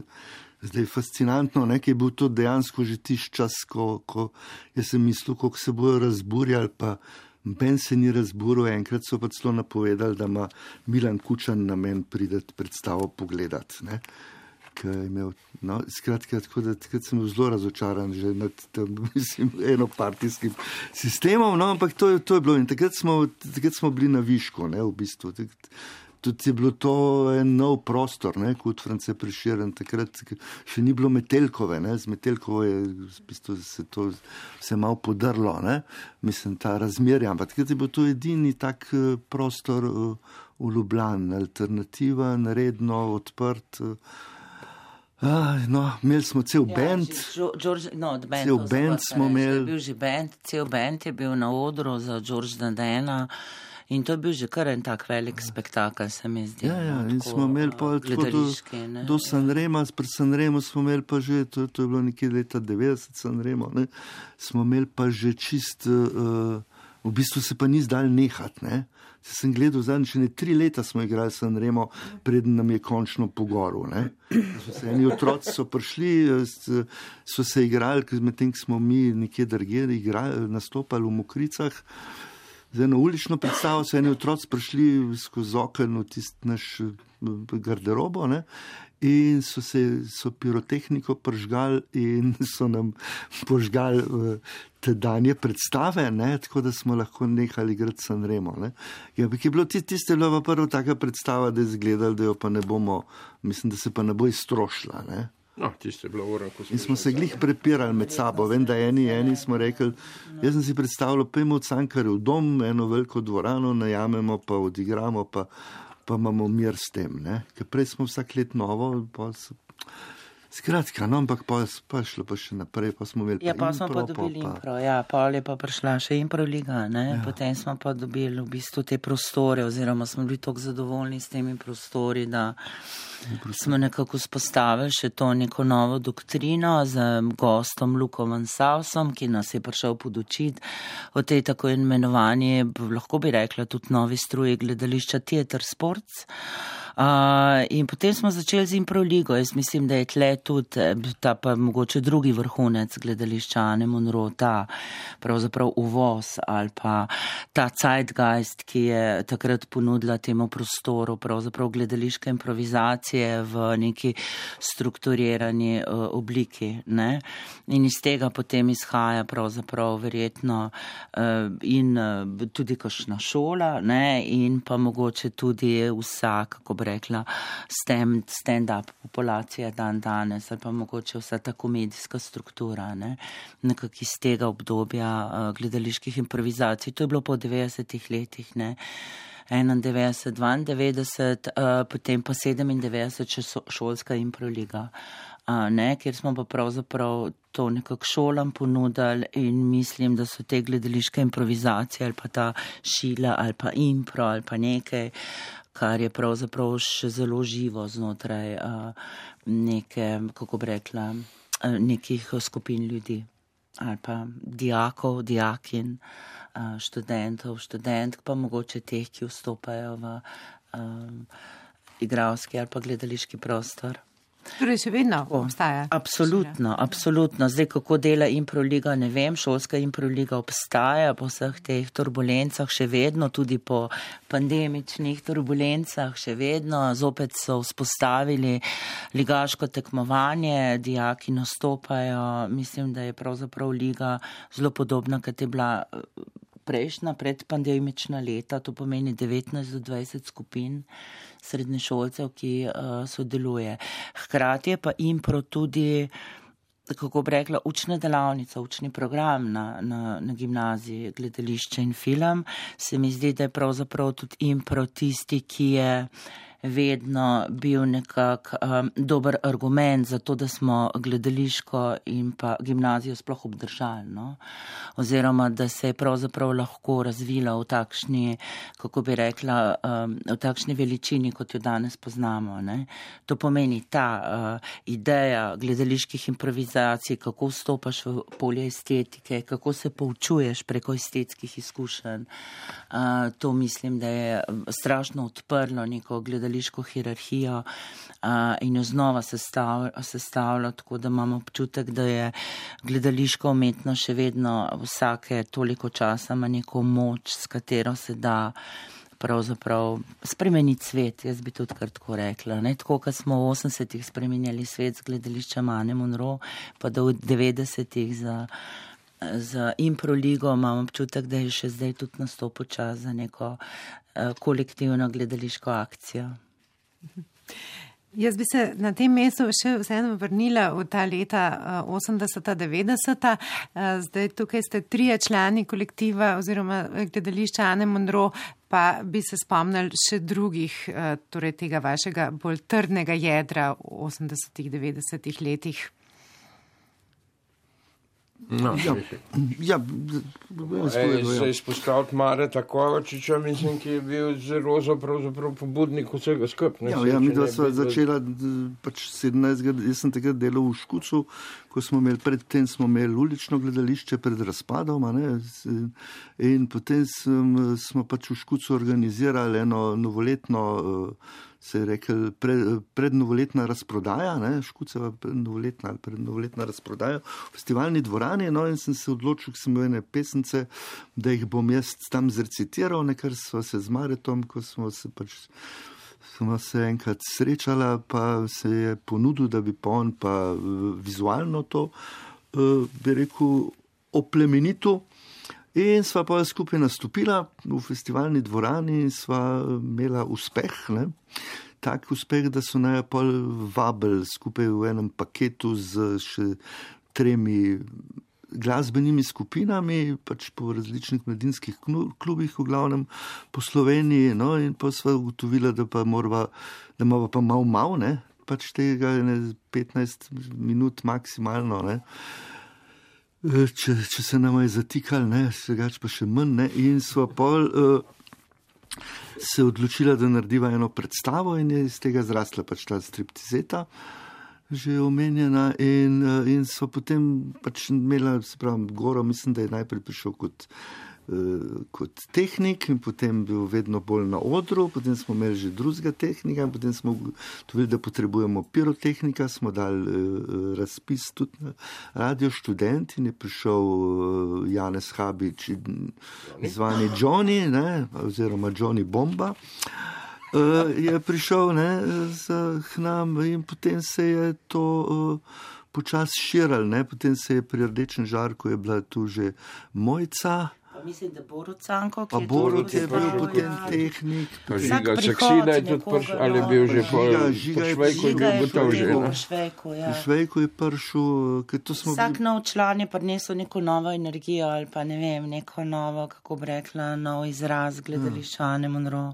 zdaj fascinantno, ne, ker je bil to dejansko že tiš čas, ko, ko sem mislil, kako se bojo razburjali. Ben se ni razburil, enkrat so pa celo napovedali, da ima Milan Kučan namen prideti predstavo pogledati. Imel, no, skratka, tako da sem bil zelo razočaran že nad tem [LAUGHS] enopartijskim sistemom, no, ampak to je, to je bilo in takrat smo, takrat smo bili na višku, ne, v bistvu. Takrat, tudi je bilo to en nov prostor, ne, kot France Preširen, takrat še ni bilo Metelkove, ne, z Metelkovo je v bistvu se to se malo podrlo, ne, mislim, ta razmerja, ampak takrat je bil to edini tak eh, prostor eh, v Ljubljani, alternativen, redno odprt. Ah, no, imeli smo cel ja, bend. No, cel bend smo imeli. Bil že bend, cel bend je bil na odru za George Dandena. In to je bil že kar en tak velik spektakel, se mi zdi. Ja, ja, in smo imeli pa tudi do, do Sanrema, pred Sanremo smo imeli pa že, to, to je bilo nekje leta 90 Sanremo, ne, smo imeli pa že čist, uh, v bistvu se pa ni zdal nehat, ne. Se sem gledal zadnji, še ne tri leta smo igrali Sanremo, preden nam je končno pogoril, se eni otroci so prišli, so se igrali, medtem smo mi nekje drugje nastopali v Mokricah, za eno ulično predstavo so eni otroci prišli skozi okno v tisti naš garderobo ne? In so se so pirotehniko pržgali in [LAUGHS] so nam požgali uh, te danje predstave, ne? tako da smo lahko nehali igrati San Remo. Ja, je bilo tiste lova prva taka predstava, da je izgledalo, da jo pa ne bomo, mislim, da se pa ne bo iztrošila. Ne? No, tiste je bilo uro, ko smo. In smo se glih prepirali med sabo, vem, da eni, eni smo rekli, jaz sem si predstavljal, pojmo od Sankarja v dom, eno veliko dvorano, najamemo pa odigramo, pa, pa imamo mir s tem, ne? ker prej smo vsak let novo, pa so. Skratka, no, ampak pa, pa šlo pa še naprej, pa smo imeli. Ja, pa smo pa dobili impro, ja, pa je pa prišla še impro liga, ne, ja. potem smo pa dobili v bistvu te prostore, oziroma smo bili tako zadovoljni s temi prostori, da smo nekako spostavili še to neko novo doktrino z gostom Lukom Ansausom, ki nas je prišel podučiti o tej tako imenovani, lahko bi rekla, tudi novi struji gledališča Theater Sports. Uh, in potem smo začeli z Improligo. Jaz mislim, da je tle tudi eh, ta pa mogoče drugi vrhunec gledališča Ane Monro, ta pravzaprav uvoz ali pa ta zeitgeist, ki je takrat ponudila temu prostoru pravzaprav gledališke improvizacije v neki strukturirani uh, obliki. Ne? In iz tega potem izhaja pravzaprav verjetno uh, in uh, tudi kašna šola ne? in pa mogoče tudi vsak, kako rekla, stand-up populacija dan danes ali pa mogoče vsa ta komedijska struktura, ne? nekak iz tega obdobja uh, gledaliških improvizacij. To je bilo po 90-ih letih, ne. 91, 92, uh, potem pa 97, še so, šolska improliga, ne, kjer smo pa pravzaprav to nekako šolam ponudili in mislim, da so te gledališke improvizacije ali pa ta šila ali pa impro ali pa nekaj, kar je pravzaprav še zelo živo znotraj neke, kako bi rekla, nekih skupin ljudi ali pa dijakov, dijakin, študentov, študentk, pa mogoče teh, ki vstopajo v igralski ali pa gledališki prostor. Torej, še vedno obstaja. Absolutno, absolutno. Zdaj, kako dela improliga, ne vem, šolska improliga obstaja po vseh teh turbulencah, še vedno, tudi po pandemičnih turbulencah, še vedno. Zopet so vzpostavili ligaško tekmovanje, dijaki nastopajo. Mislim, da je pravzaprav liga zelo podobna, kot je bila prejšnja predpandemična leta, to pomeni 19 do 20 skupin srednješolcev, ki uh, sodeluje. Hkrati je pa impro tudi kako bi rekla, učna delavnica, učni program na, na, na gimnaziji, gledališče in film, se mi zdi, da je pravzaprav tudi impro tisti, ki je vedno bil nekak um, dober argument za to, da smo gledališko in pa gimnazijo sploh obdržali. No? Oziroma, da se je pravzaprav lahko razvila v takšni, kako bi rekla, um, v takšni veličini, kot jo danes poznamo. Ne? To pomeni ta uh, ideja gledaliških improvizacij, kako vstopaš v polje estetike, kako se poučuješ preko estetskih izkušenj. Uh, to mislim, da je strašno odprlo neko gledališko gledališko hierarhijo in jo znova sestavlja, tako da imamo občutek, da je gledališko umetno še vedno vsake toliko časa ima neko moč, s katero se da pravzaprav spremeniti svet, jaz bi tudi kar tako rekla. Ne? Tako, kot smo v 80-ih spremenjali svet z gledališčem Ane Monro, pa da v 90-ih za z improligo imam občutek, da je še zdaj tudi nastopil čas za neko uh, kolektivno gledališko akcijo. Jaz bi se na tem mestu še vseeno vrnila v ta leta 80-90. Eh, zdaj tukaj ste trije člani kolektiva oziroma gledališča Ane Monro, pa bi se spomnili še drugih, eh, torej tega vašega bolj trdnega jedra v 80-90 letih. No, ja, ja, se izpostaviti Mare Takovočiča, mislim, ki je bil zelo pobudnik vsega skupaj. Ja, ja, mi dva sva začela pač 17. Jaz sem takrat delal v Škucu, ko smo imeli predtem smo imeli ulično gledališče pred razpadom. In potem sem, smo pač v Škucu organizirali eno novoletno uh, se je rekel, pre, prednovoletna razprodaja, ne, škuceva prednovoletna ali prednovoletna razprodaja v festivalni dvorani. No, in sem se odločil, ker sem imel ene pesnice, da jih bom jaz tam zrecitiral, nekar smo se z Maretom, ko smo se pač. Smo se enkrat srečala, pa se je ponudil, da bi pa on pa vizualno to, bi rekel, oplemenitil. In sva pa skupaj nastopila v festivalni dvorani in sva imela uspeh. Ne? Tak uspeh, da so naj pol vabili skupaj v enem paketu z še tremi glasbenimi skupinami, pač po različnih mladinskih klubih, v glavnem po Sloveniji. No, in pa sva ugotovila, da pa morava, da imamo pa mal mal, ne? pač tega ne 15 minut maksimalno. Ne? Eh, če, če se nam je zatikal, ne, segač pa še manj. Ne, in smo pol uh, se odločila, da narediva eno predstavo in je iz tega zrasla pač ta striptizeta, že omenjena. In, uh, in so potem pač imela, se pravi, goro, mislim, da je najprej prišel kot. Eh, kot tehnik in potem bil vedno bolj na odru, potem smo imeli že drugega tehnika in potem smo tudi, da potrebujemo pirotehnika, smo dali uh, razpis tudi na radio študent in je prišel uh, Janez Habič, zvani Johnny, ne, oziroma Johnny Bomba. Uh, je prišel ne, z, k nam in potem se je to uh, počasi širilo, potem se je pri rdečem žarku je bila tu že mojca mislim, da Borut Canko. Pa Borut je bil potem tehnik. Žiga Saksina je tudi prišel, ali je bil že po Švejku, je bil gotov že. Po Švejku je prišel, ker to smo. Vsak nov član je prinesel neko novo energijo ali pa ne vem, neko novo, kako bi rekla, nov izraz gledališčane Monroe.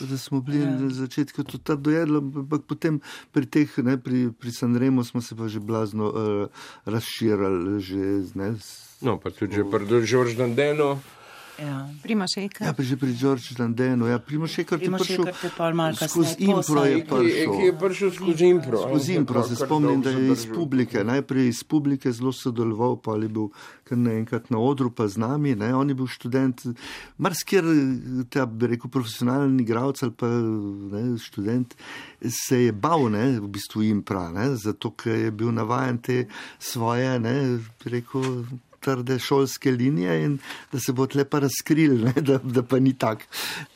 Da smo bili ja. na začetku tudi ta dojedlo, ampak potem pri teh, ne, pri, pri Sanremo smo se pa že blazno uh, razširali, že, ne, No, pa tudi že pri Žorž Dandenu. Ja. Primošeka. Ja, pa že pri Žorž Dandenu. Ja, Primošeka je prišel skozi impro. Je prišel. Je prišel skozi impro. Skozi impro. Se spomnim, da je iz publike. Najprej iz publike zelo sodeloval, pa je bil kar naenkrat na odru, pa z nami. Ne. On je bil študent. Marsikir, ta bi rekel, profesionalni igralec ali pa ne, študent se je bal, ne, v bistvu impra, ne, zato ker je bil navajen te svoje, ne, rekel, trde šolske linije in da se bo tlepa razkril, ne, da, da pa ni tak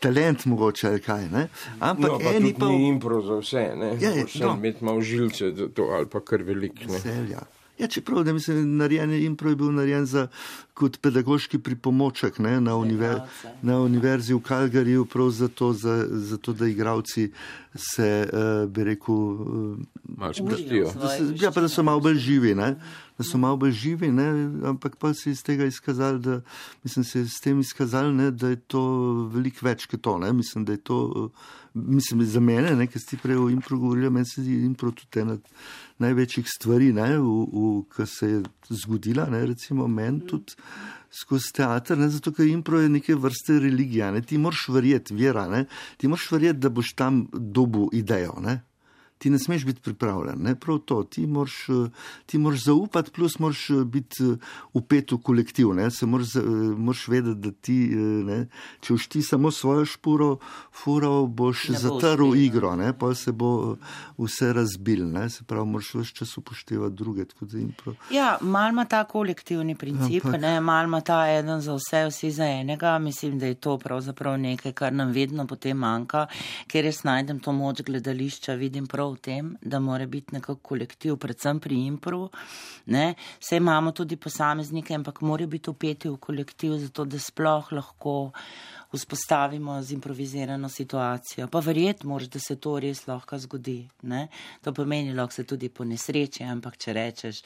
talent mogoče ali kaj. Ne. Ampak no, pa eni pa. Ni impro za vse, ne. Ja, je, no. Imeti malo žilce za to ali pa kar velik. Veselja. Ja, čeprav, da mislim, narejen impro je bil narejen za, kot pedagoški pripomoček ne, na, univer, na univerzi v Kalgariju, prav zato, za, zato da igravci se, uh, bi rekel, uh, malo sprostijo. Ja, pa da so malo bolj živi. Ne da so malo bolj živi, ne, ampak pa se je iz tega izkazalo, da, mislim, se je s tem izkazalo, ne, da je to veliko več kot to. Ne, mislim, da je to, mislim, za mene, ne, ker ste prej o impro govorili, meni se zdi impro tudi ena največjih stvari, ne, v, v, ki se je zgodila, ne, recimo meni tudi skozi teater, ne, zato ker impro je neke vrste religija, ne, ti moraš verjeti, vera, ne, ti moraš verjeti, da boš tam dobu idejo, ne ti ne smeš biti pripravljen. Ne? Prav to, ti moraš, eh, ti moraš zaupati, plus moraš eh, biti eh, upet v kolektiv. Se moraš, moraš vedeti, da ti, ne? če už ti samo svojo špuro, furo, boš zatrl igro, ne? pa se bo vse razbil. Ne? Se pravi, moraš vse čas upoštevati druge. Ja, mal ima ta kolektivni princip, Ampak... mal ima ta eden za vse, vsi za enega. Mislim, da je to pravzaprav nekaj, kar nam vedno potem manjka, ker jaz najdem to moč gledališča, vidim prav v tem, da mora biti nekako kolektiv, predvsem pri impru. Vse imamo tudi posameznike, ampak morajo biti upeti v kolektiv, zato da sploh lahko vzpostavimo z improvizirano situacijo. Pa verjetno moraš, da se to res lahko zgodi. Ne? To pomeni, lahko se tudi po nesreči, ampak če rečeš,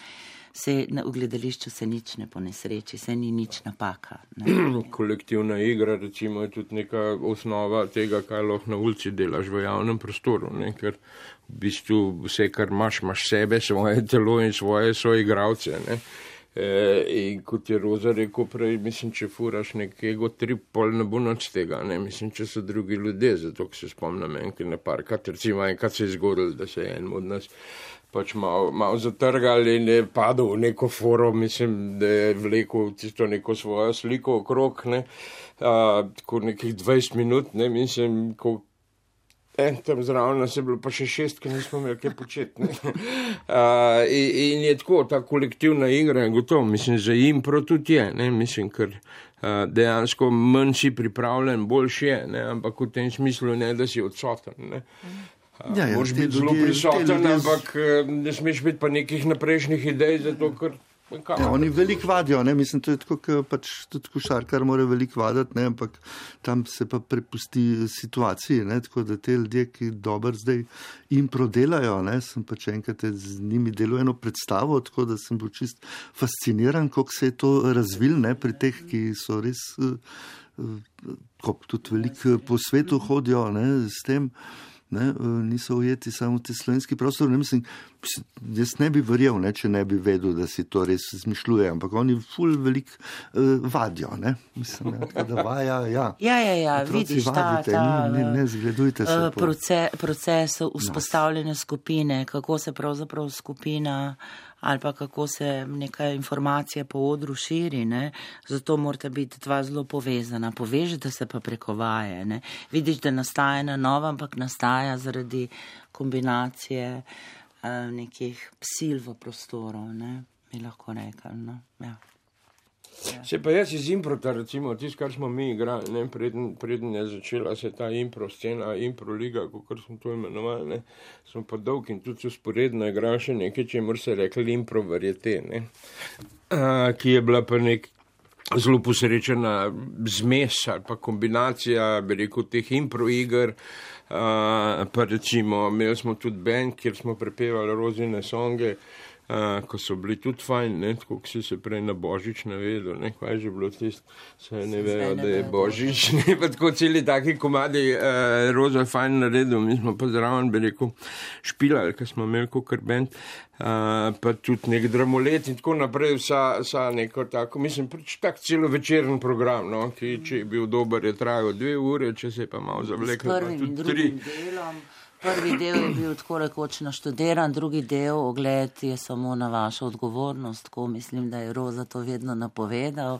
se v gledališču se nič ne po nesreči, se ni nič napaka. Ne? [CLEARS THROAT] Kolektivna igra recimo je tudi neka osnova tega, kaj lahko na ulici delaš v javnem prostoru. Ne? Ker v bistvu vse, kar imaš, imaš sebe, svoje telo in svoje soigravce. Ne? E, in kot je Roza rekel prej, mislim, če furaš nekega tri pol ne bo noč tega, ne? mislim, če so drugi ljudje, zato se spomnim enkrat na parkat, recimo enkrat se je zgodilo, da se je en od nas pač malo mal zatrgal in je padel v neko foro, mislim, da je vlekel tisto neko svojo sliko okrog, ne, uh, tako nekih 20 minut, ne, mislim, ko En tam zraven nas je bilo pa še šest, ki nismo imeli kaj početi. Uh, [LAUGHS] in, in je tako, ta kolektivna igra je gotovo, mislim, za impro tudi je, ne, mislim, ker uh, dejansko manj si pripravljen, boljši je, ne, ampak v tem smislu ne, da si odsoten. Ne. Uh, ja, ja, Moš biti zelo prisoten, ampak ne smeš biti pa nekih naprejšnjih idej, zato ker. Ja, oni veliko vadijo, ne? mislim, to je tako, kot pač tudi košarkar mora veliko vaditi, ne? ampak tam se pa prepusti situaciji, ne? tako da te ljudje, ki dobro zdaj jim prodelajo, ne? sem pač enkrat z njimi delal eno predstavo, tako da sem bil čist fasciniran, kako se je to razvil ne? pri teh, ki so res, uh, uh, tudi veliko po svetu hodijo ne? s tem ne, eh, niso ujeti samo te slovenski prostor. Ne, mislim, jaz ne bi verjel, ne, če ne bi vedel, da si to res zmišljuje, ampak oni ful velik uh, vadijo. Ne, mislim, ja, da vaja. Ja, ja, ja, ja vidiš, vadite, ta, ta, ne, ne, ne zgledujte se. Uh, proces, proces vzpostavljene skupine, kako se pravzaprav skupina ali pa kako se neka informacija po odru širi. Ne? Zato morate biti dva zelo povezana. Povežite se pa preko vaje. Ne? Vidiš, da nastaja na novo, ampak nastaja zaradi kombinacije uh, nekih sil v prostoru. Ne? Mi lahko rekam. No? Ja. Ja. Se pa jaz iz improta, recimo, tisto, kar smo mi igrali, ne, preden, preden je začela se ta impro scena, impro liga, kot smo to imenovali, ne, smo pa dolg in tudi usporedno igrali še nekaj, če mora se rekli impro verjete, ne, a, ki je bila pa nek zelo posrečena zmes ali pa kombinacija, bi rekel, teh impro igr, a, pa recimo, imeli smo tudi band, kjer smo prepevali rozine songe, Uh, ko so bili tudi fajn, ne, tako si se prej na Božič navedel, ne, kaj je že bilo tisto, se ne vejo, da je Božič, [LAUGHS] ne, pa tako celi taki komadi, uh, roza je fajn naredil, mi smo pa zraven, bi rekel, špilali, ker smo imeli kot bend, uh, pa tudi nek dramolet in tako naprej, vsa, vsa neko tako, mislim, pač tak celo večeren program, no, ki, če je bil dober, je trajal dve ure, če se je pa malo zavlekel, pa tudi tri. Delom. Prvi del je bil tako rekoč naštudiran, drugi del ogled je samo na vašo odgovornost, tako mislim, da je Roza to vedno napovedal.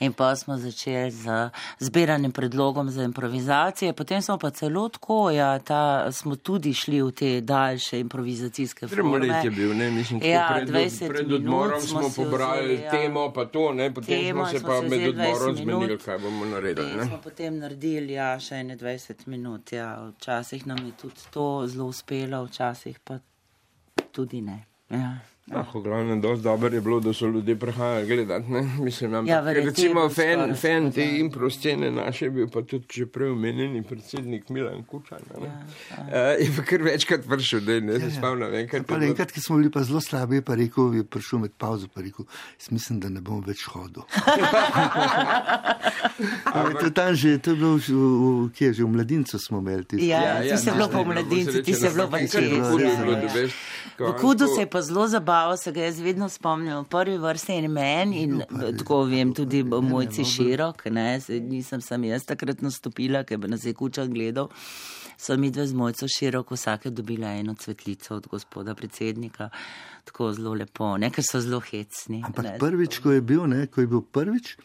In pa smo začeli z zbiranjem predlogom za improvizacije, potem smo pa celo tako, ja, ta, smo tudi šli v te daljše improvizacijske forme. Tremo let je bil, ne, mislim, ja, pred, 20 pred odmorom smo, smo pobrali vzeli, ja, temo, pa to, ne, potem temo, smo se pa med odmorom zmenili, kaj bomo naredili. Ne. smo potem naredili, ja, še 21 minut, ja, včasih nam je tudi to zelo uspelo, včasih pa tudi ne. Ja. Ah, v glavnem, dosti dobro je bilo, da so ljudje prihajali gledati. Ne? Mislim, ampak, Ja, ja, verjetno je recimo, fan, fan te ja. impro scene naše je bil pa tudi že prej omenjeni predsednik Milan Kučan. Ja, ja. uh, je pa kar večkrat prišel, da ne se spomnim. enkrat ki smo bili pa zelo slabi, pa rekel, je prišel med pauzo, pa rekel, jaz mislim, da ne bom več hodil. [LAUGHS] Ampak to je tam že, to je bilo v, v, kje, že v mladincu smo imeli tisto. Ja, ti si bilo pa v mladincu, ti si bilo pa v. Kudu ja, ja. V Kudu se je pa zelo zabaval, se ga jaz vedno spomnim. V prvi vrsti je meni in tako vem tudi mojci širok, ne, nisem sam jaz takrat nastopila, ker bi nas je kučan gledal. So mi dve z mojco širok vsake dobila eno cvetlico od gospoda predsednika. Tako zelo lepo, ne, ker so zelo hecni. Ampak ne, prvič, ko je bil, ne, ko je bil prvič,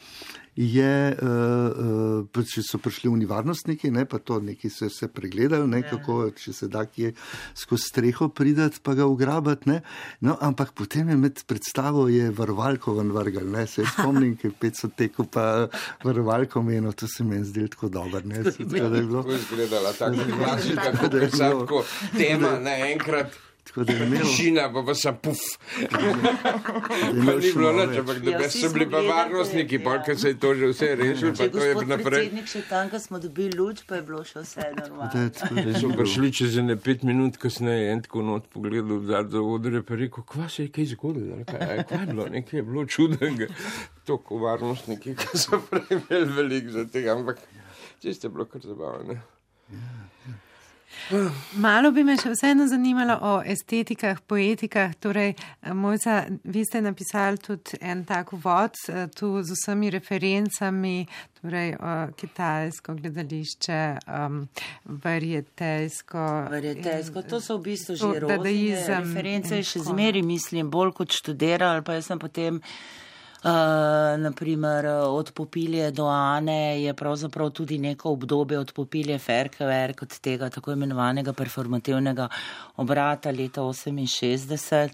je, uh, uh, če so prišli univarnostniki, ne, pa to neki so se pregledali, ne, kako, če se da kje skozi streho pridati, pa ga ugrabati. Ne. No, ampak potem je med predstavo je varovalko ven vrgal, ne, se [LAUGHS] spomnim, ki je pet so tekel, pa varovalko menil, to se meni zdelo tako dobro, ne, se, tako da je bilo. Tako je izgledala, tako [LAUGHS] klasična, Tako kot da je je sad, bilo. ko tema naenkrat. Tako da je imel, Tišina, pa pa sem puf. je Pa ni bilo nič, več. ampak da Ja, so smo bili pa varnostniki, ja. pa ker se je to že vse rešilo, pa je to je gospod naprej. predsednik še tam, ko smo dobili luč, pa je bilo še vse je normalno. je So bilo. prišli čez ne pet minut kasneje, en tako not pogledal vzad za odre, pa rekel, kva se je kaj zgodilo, kaj, a kaj je bilo, nekaj je bilo čudenega. Toko varnostniki, ki so [LAUGHS] prej imeli veliko za tega, ampak čisto je bilo kar zabavno. Malo bi me še vseeno zanimalo o estetikah, poetikah. Torej, Mojca, vi ste napisali tudi en tak uvod eh, tu z vsemi referencami, torej kitajsko gledališče, um, varjetejsko. Verjetejsko, to so v bistvu že dadaizem reference, še zmeri mislim, bolj kot študirala, ali pa jaz sem potem. Uh, naprimer, od popilje do Ane je pravzaprav tudi neko obdobje od popilje Ferkever, kot tega tako imenovanega performativnega obrata leta 68.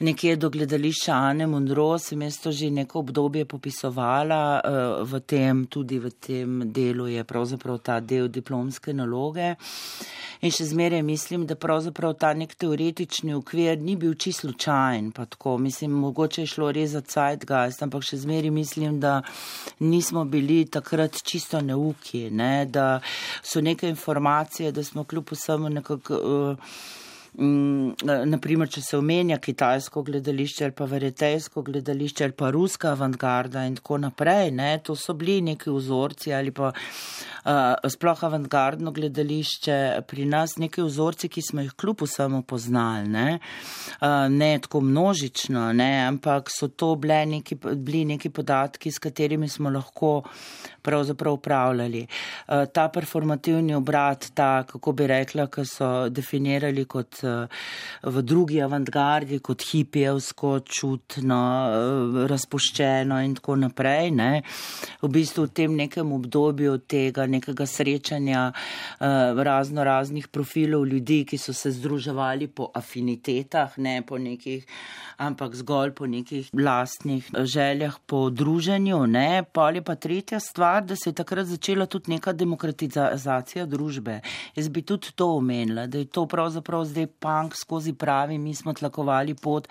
Nekje do gledališča Ane Monro sem jaz to že neko obdobje popisovala, uh, v tem, tudi v tem delu je pravzaprav ta del diplomske naloge. In še zmeraj mislim, da pravzaprav ta nek teoretični okvir ni bil čisto slučajen, pa tako, mislim, mogoče je šlo res za Zeitgeist, ampak še zmeraj mislim, da nismo bili takrat čisto neuki, ne, da so neke informacije, da smo kljub vsemu nekako. Uh, Mm, naprimer, če se omenja kitajsko gledališče ali pa verjetejsko gledališče ali pa ruska avantgarda in tako naprej, ne, to so bili neki vzorci ali pa uh, sploh avantgardno gledališče pri nas neki vzorci, ki smo jih kljub vsemu poznali, ne, uh, ne tako množično, ne, ampak so to bile neki, bili neki podatki, s katerimi smo lahko pravzaprav upravljali. Uh, ta performativni obrat, ta, kako bi rekla, ki so definirali kot v drugi avantgardi kot hipijevsko, čutno, razpoščeno in tako naprej. Ne. V bistvu v tem nekem obdobju tega nekega srečanja razno raznih profilov ljudi, ki so se združevali po afinitetah, ne po nekih, ampak zgolj po nekih lastnih željah po druženju. Ne. Pol je pa tretja stvar, da se je takrat začela tudi neka demokratizacija družbe. Jaz bi tudi to omenila, da je to pravzaprav zdaj punk skozi pravi, mi smo tlakovali pot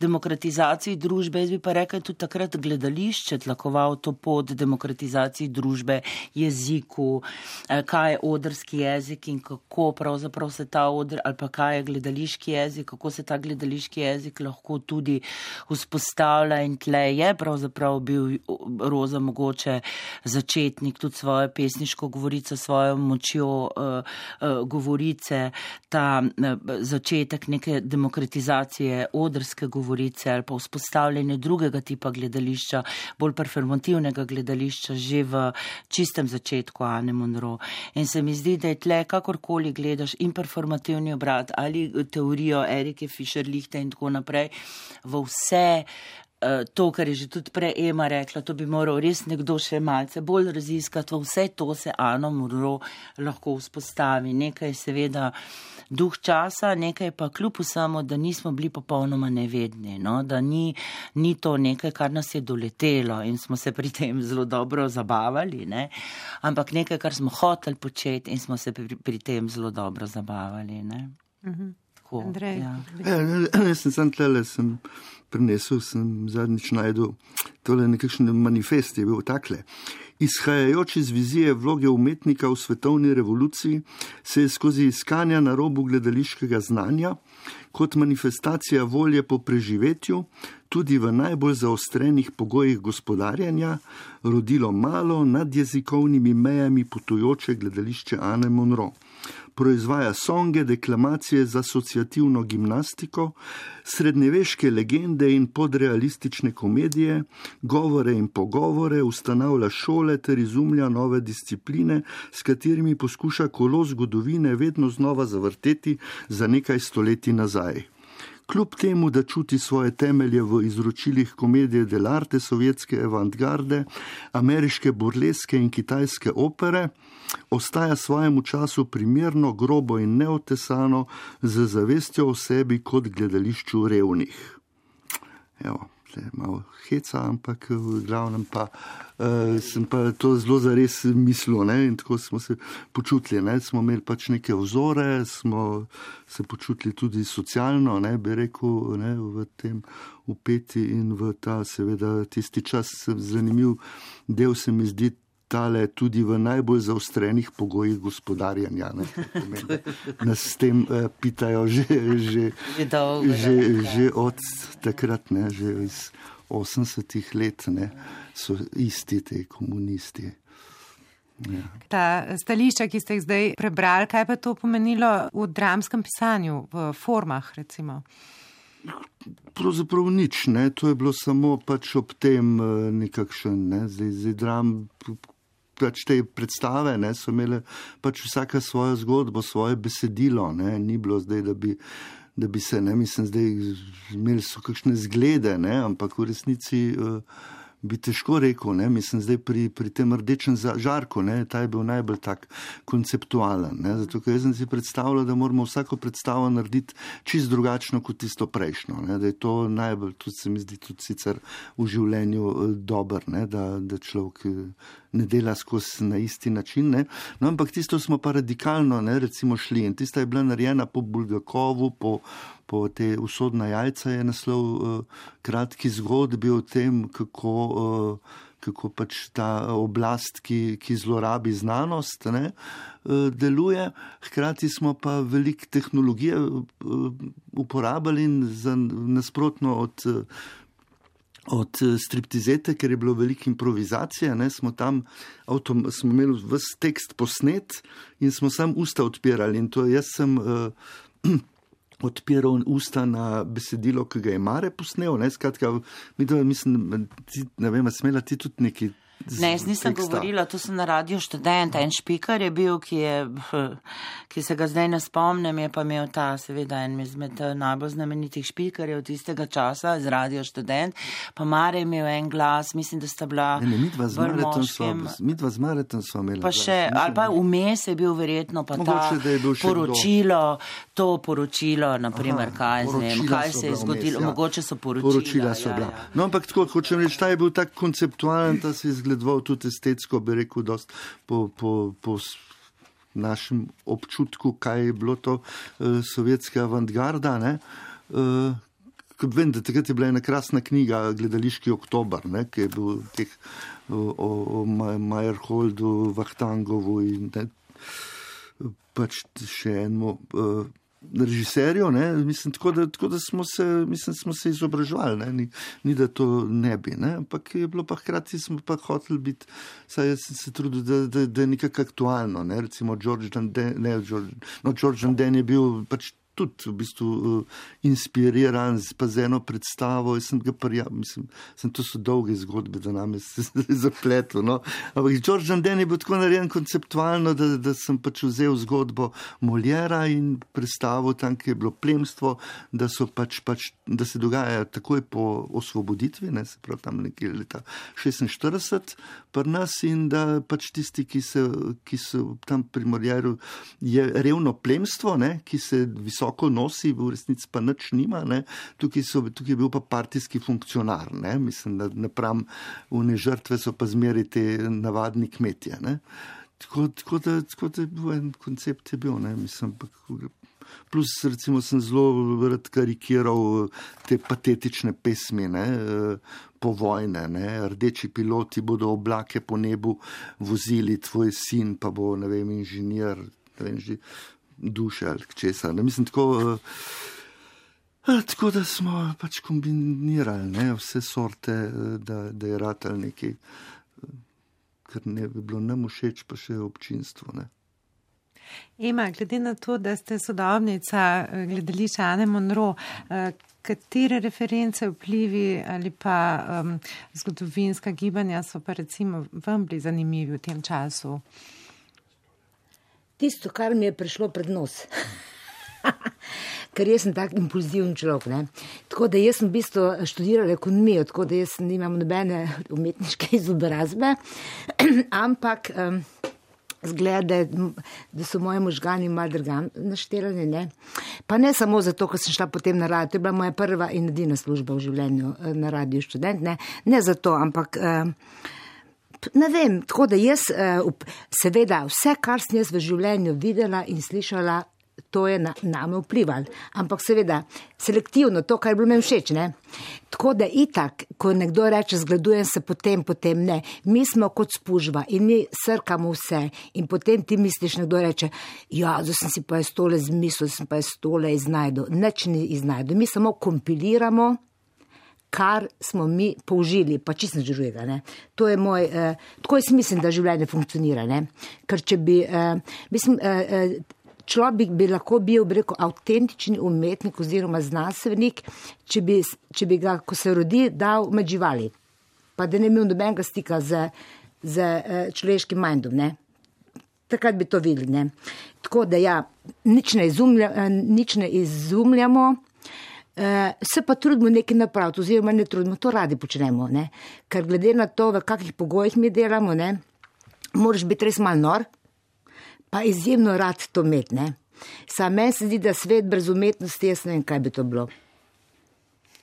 demokratizaciji družbe. Jaz bi pa rekel, tudi takrat gledališče tlakoval to pot demokratizaciji družbe, jeziku, kaj je odrski jezik in kako pravzaprav se ta odr, ali pa kaj je gledališki jezik, kako se ta gledališki jezik lahko tudi vzpostavlja in tle je pravzaprav bil Roza mogoče začetnik tudi svojo pesniško govorico, svojo močjo uh, uh, govorice, ta uh, začetek neke demokratizacije odrske govorice ali pa vzpostavljanje drugega tipa gledališča, bolj performativnega gledališča že v čistem začetku Ane Monro. In se mi zdi, da je tle, kakorkoli gledaš in performativni obrat ali teorijo Erike Fischer-Lichte in tako naprej, v vse to, kar je že tudi prej Ema rekla, to bi moral res nekdo še malce bolj raziskati, vse to se Ano Monro lahko vzpostavi. Nekaj je seveda duh časa, nekaj pa kljub vsemu, da nismo bili popolnoma nevedni, no? da ni, ni to nekaj, kar nas je doletelo in smo se pri tem zelo dobro zabavali, ne? ampak nekaj, kar smo hoteli početi in smo se pri, pri tem zelo dobro zabavali. Ne? Mhm. Tako, Andrej, ja. Ja, jaz sem sam tlele, sem prinesel, sem zadnjič najdel tole nekakšen manifest, je bil takle. Izhajajoč iz vizije vloge umetnika v svetovni revoluciji, se je skozi iskanja na robu gledališkega znanja, kot manifestacija volje po preživetju, tudi v najbolj zaostrenih pogojih gospodarjanja, rodilo malo nad jezikovnimi mejami potujoče gledališče Anne Monroe proizvaja songe, deklamacije za asociativno gimnastiko, srednjeveške legende in podrealistične komedije, govore in pogovore, ustanavlja šole ter izumlja nove discipline, s katerimi poskuša kolo zgodovine vedno znova zavrteti za nekaj stoletij nazaj. Kljub temu, da čuti svoje temelje v izročilih komedije delarte, sovjetske avantgarde, ameriške burleske in kitajske opere, ostaja svojemu času primerno, grobo in neotesano, z zavestjo o sebi kot gledališču revnih. Evo, malo heca, ampak v glavnem pa uh, sem pa to zelo zares mislil ne? in tako smo se počutili. Ne? Smo imeli pač neke vzore, smo se počutili tudi socialno, ne bi rekel, ne? v tem upeti in v ta seveda tisti čas zanimiv del se mi zdi tale tudi v najbolj zaostrenih pogojih gospodarjanja. Ne, [LAUGHS] Nas s tem uh, pitajo že, že, dolgo, že, že od takrat, ne, že iz 80-ih let, ne, so isti ti komunisti. Ja. Ta stališča, ki ste jih zdaj prebrali, kaj pa to pomenilo v dramskem pisanju, v formah, recimo? Pravzaprav nič, ne. to je bilo samo pač ob tem nekakšen, ne. zdaj, zdaj dram pač te predstave ne, so imele pač vsaka svojo zgodbo, svoje besedilo. Ne, ni bilo zdaj, da bi, da bi se, ne mislim, zdaj imeli so kakšne zglede, ne, ampak v resnici. Uh, Bi težko rekel, ne? mislim, zdaj pri, pri tem rdečem žarku, ne? ta je bil najbolj tak konceptualen. Ne? Zato, ker sem si predstavljal, da moramo vsako predstavo narediti čist drugačno kot tisto prejšnjo. Ne? Da je to najbolj, tudi se mi zdi, tudi sicer v življenju dober, ne? da, da človek ne dela skozi na isti način. Ne? No, ampak tisto smo pa radikalno ne, recimo, šli in tista je bila narejena po Bulgakovu, po, po te usodna jajca je naslov uh, kratki zgodbi o tem, kako. Uh, Kako pač ta oblast, ki, ki zlorabi znanost, ne, deluje, hkrati smo pa veliko tehnologije uporabljali in za nasprotno od od eh, striptizete, ker je bilo veliko improvizacije, ne, smo tam avtom, smo imeli vse tekst posnet in smo sam usta odpirali. In to jaz sem uh, [CLEARS THROAT] odpiral usta na besedilo, ki ga je Mare posnel. Ne, skratka, mislim, ti, ne vem, smela ti tudi neki. Ne, jaz nisem teksta. govorila, to sem na radio študent, en špikar je bil, ki, je, ki se ga zdaj ne spomnim, je pa imel ta, seveda, en izmed eh, najbolj znamenitih špikarjev tistega časa, z radio študent, pa Mare je imel en glas, mislim, da sta bila. Ne, ne, mi dva z Maretom smo imeli. Pa še, ali pa vmes je bil verjetno pa Mogoče, ta poročilo, kdo. to poročilo, naprimer, Aha, kaj z njim, kaj se je zgodilo, ja. mogoče so poročila. Poročila so bila. Ja, ja. No, ampak tako, hočem reči, ta je bil tak konceptualen, da se je zgledal izgledoval tudi estetsko, bi rekel, dost po, po, po našem občutku, kaj je bilo to uh, sovjetska avantgarda. Uh, vem, da takrat je bila ena krasna knjiga, Gledališki oktober, ne, ki je bil teh, o, o Majerholdu, Vahtangovu in ne, pač še eno. Uh, režiserju, ne, mislim, tako, da, tako da smo se, mislim, smo se izobraževali, ne, ni, ni da to ne bi, ne, ampak je bilo pa hkrati smo pa hoteli biti, saj jaz sem se trudil, da, da, da je nekako aktualno, ne, recimo George Danden, ne, George, no, George Danden je bil pač tudi v bistvu uh, inspiriran z, z eno predstavo. Sem prija, mislim, sem, to so dolge zgodbe, da nam je zapletel. No. Ampak George Janden je bil tako narejen konceptualno, da, da sem pač vzel zgodbo Moljera in predstavo tam, kjer je bilo plemstvo, da, pač, pač, da se dogaja takoj po osvoboditvi, ne, se pravi tam nekje leta 46 pri nas in da pač tisti, ki, se, ki so tam pri Moljeru, je revno plemstvo, ne, ki se visoko visoko nosi, v resnici pa nič nima. Tukaj, so, tukaj je bil pa partijski funkcionar. Ne? Mislim, da napram v ne žrtve so pa zmeri te navadni kmetje. Ne? tako, tako, da, tako da je bil en koncept, je bil, ne, mislim, pa, plus recimo sem zelo rad karikiral te patetične pesmi, ne, po vojne, ne, rdeči piloti bodo oblake po nebu vozili, tvoj sin pa bo, ne vem, inženir, ne vem, že duše ali česa, ne, mislim, tako, tako da smo pač kombinirali, ne, vse sorte, da, da je ratal nekaj kar ne bi bilo nam všeč, pa še občinstvo. Ne. Ema, glede na to, da ste sodobnica eh, gledališča Ane Monro, eh, katere reference, vplivi ali pa um, zgodovinska gibanja so pa recimo vam bili zanimivi v tem času? Tisto, kar mi je prišlo pred nos. [LAUGHS] ker jaz sem tak impulziven človek. Ne? Tako da jaz sem v bistvu študirala ekonomijo, tako da jaz nimam nobene umetniške izobrazbe, [CLEARS THROAT] ampak um, zgleda, da so moji možgani malo drugam naštelani. Ne? Pa ne samo zato, ker sem šla potem na radio, to je bila moja prva in edina služba v življenju eh, na radio študent, ne, ne zato, ampak. Um, Ne vem, tako da jaz, eh, seveda, vse, kar sem jaz v življenju videla in slišala, to je na, name vplivalo. Ampak seveda, selektivno, to, kar je bilo meni všeč. Ne? Tako da itak, ko nekdo reče, zgledujem se potem, potem ne. Mi smo kot spužva in mi srkamo vse. In potem ti misliš, nekdo reče, ja, zdaj sem si pa jaz tole zmislil, sem pa jaz tole iznajdu. Neč ni iznajdu. Mi samo kompiliramo. Kar smo mi použili, pa čisto drugega. To je moj, eh, tako jaz mislim, da življenje funkcionira. Ne? Ker če bi, eh, mislim, eh, eh, človek bi lahko bil, bi rekel, avtentični umetnik oziroma znanstvenik, če bi, če bi ga, ko se rodi, dal med živali. Pa da ne imel nobenega stika z, z uh, človeškim mindom. Ne? Takrat bi to videli. Ne? Tako da ja, nič ne, izumlja, uh, nič ne izumljamo. Uh, se pa trudimo nekaj napraviti, oziroma ne trudimo, to radi počnemo. Ne? Ker glede na to, v kakšnih pogojih mi delamo, ne, moraš biti res mal nor, pa izjemno rad to umetne. Sam meni se zdi, da svet brez umetnosti, jaz ne vem, kaj bi to bilo.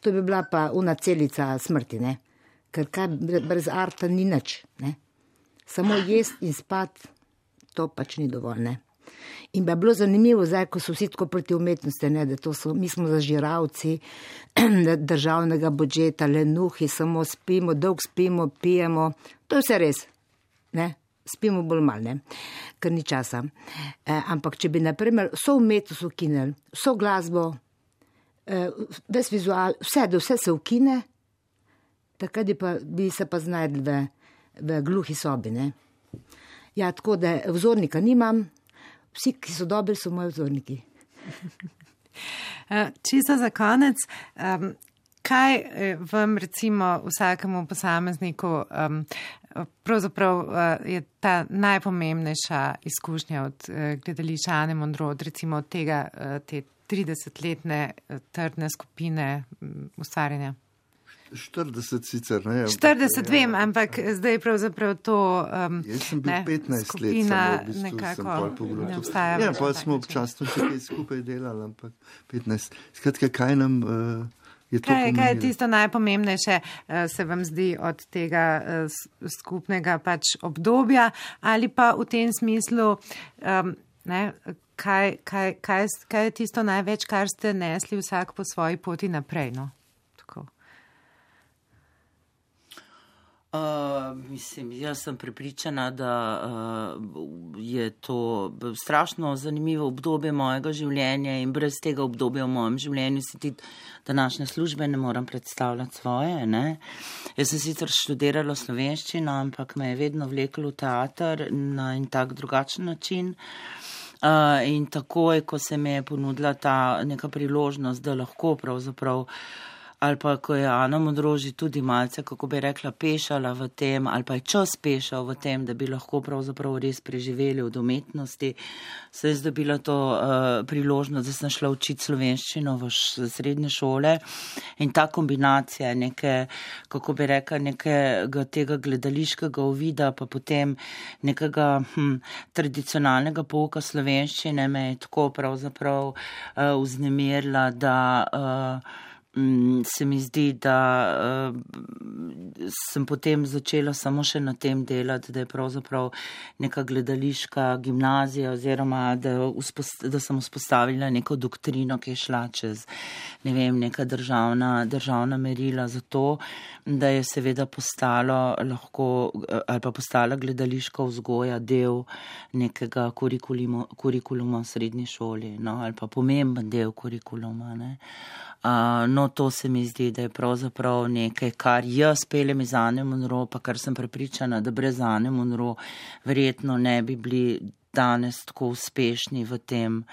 To bi bila pa una celica smrti, ne? ker kaj brez arta ni nič. Ne? Samo jesti in spati, to pač ni dovolj. Ne? In bi bilo zanimivo, zdaj, ko so vsi tako proti umetnosti, ne, da so, mi smo zažiravci [CLEARS THROAT] državnega budžeta, le nuhi, samo spimo, dolg spimo, pijemo. To je vse res. Ne? spimo bolj malne, ker ni časa. E, ampak, če bi, naprimer, vso umetnost ukinili, vso glasbo, e, ves vizual, vse, da vse se ukine, takrat bi, pa, bi se pa znašli v, v gluhi sobi. Ne? Ja, tako da vzornika nimam, vsi, ki so dobri, so moji vzorniki. [LAUGHS] Čisto za konec. Um, Kaj vam, recimo, vsakemu posamezniku um, pravzaprav uh, je ta najpomembnejša izkušnja od uh, gledališča Ane Mondro, od recimo od tega, uh, te 30-letne uh, trdne skupine um, ustvarjanja? 40 sicer, ne? 40 vem, ampak zdaj pravzaprav to. Um, Jaz sem bil ne, 15 skupina let, v bistvu nekako ne obstaja. Ja, pa smo občasno še kaj skupaj delali, ampak 15. Skratka, kaj nam. Uh, Kaj, kaj je tisto najpomembnejše, eh, se vam zdi od tega eh, skupnega pač obdobja ali pa v tem smislu, um, ne, kaj, kaj, kaj, kaj je tisto največ, kar ste nesli vsak po svoji poti naprej? No? Uh, mislim, jaz sem pripričana, da uh, je to strašno zanimivo obdobje mojega življenja in brez tega obdobja v mojem življenju si ti današnje službe ne morem predstavljati svoje. Ne? Jaz sem sicer študirala slovenščino, ampak me je vedno vleklo v teater na en tak drugačen način. Uh, in takoj, ko se mi je ponudila ta neka priložnost, da lahko pravzaprav ali pa ko je Ana Modroži tudi malce, kako bi rekla, pešala v tem, ali pa je čas pešal v tem, da bi lahko pravzaprav res preživeli od umetnosti, se je zdobila to uh, priložnost, da sem šla učiti slovenščino v srednje šole. In ta kombinacija neke, kako bi rekla, nekega tega gledališkega uvida, pa potem nekega hm, tradicionalnega pouka slovenščine me je tako pravzaprav uh, vznemirila, da uh, se mi zdi, da uh, sem potem začela samo še na tem delati, da je pravzaprav neka gledališka gimnazija oziroma da, da sem vzpostavila neko doktrino, ki je šla čez ne vem, neka državna, državna merila za to, da je seveda postalo lahko ali pa postala gledališka vzgoja del nekega kurikuluma v srednji šoli, no, ali pa pomemben del kurikuluma. Ne. Uh, no, to se mi zdi, da je pravzaprav nekaj, kar jaz peljem iz Ane Monro, pa kar sem prepričana, da brez Ane Monro verjetno ne bi bili danes tako uspešni v tem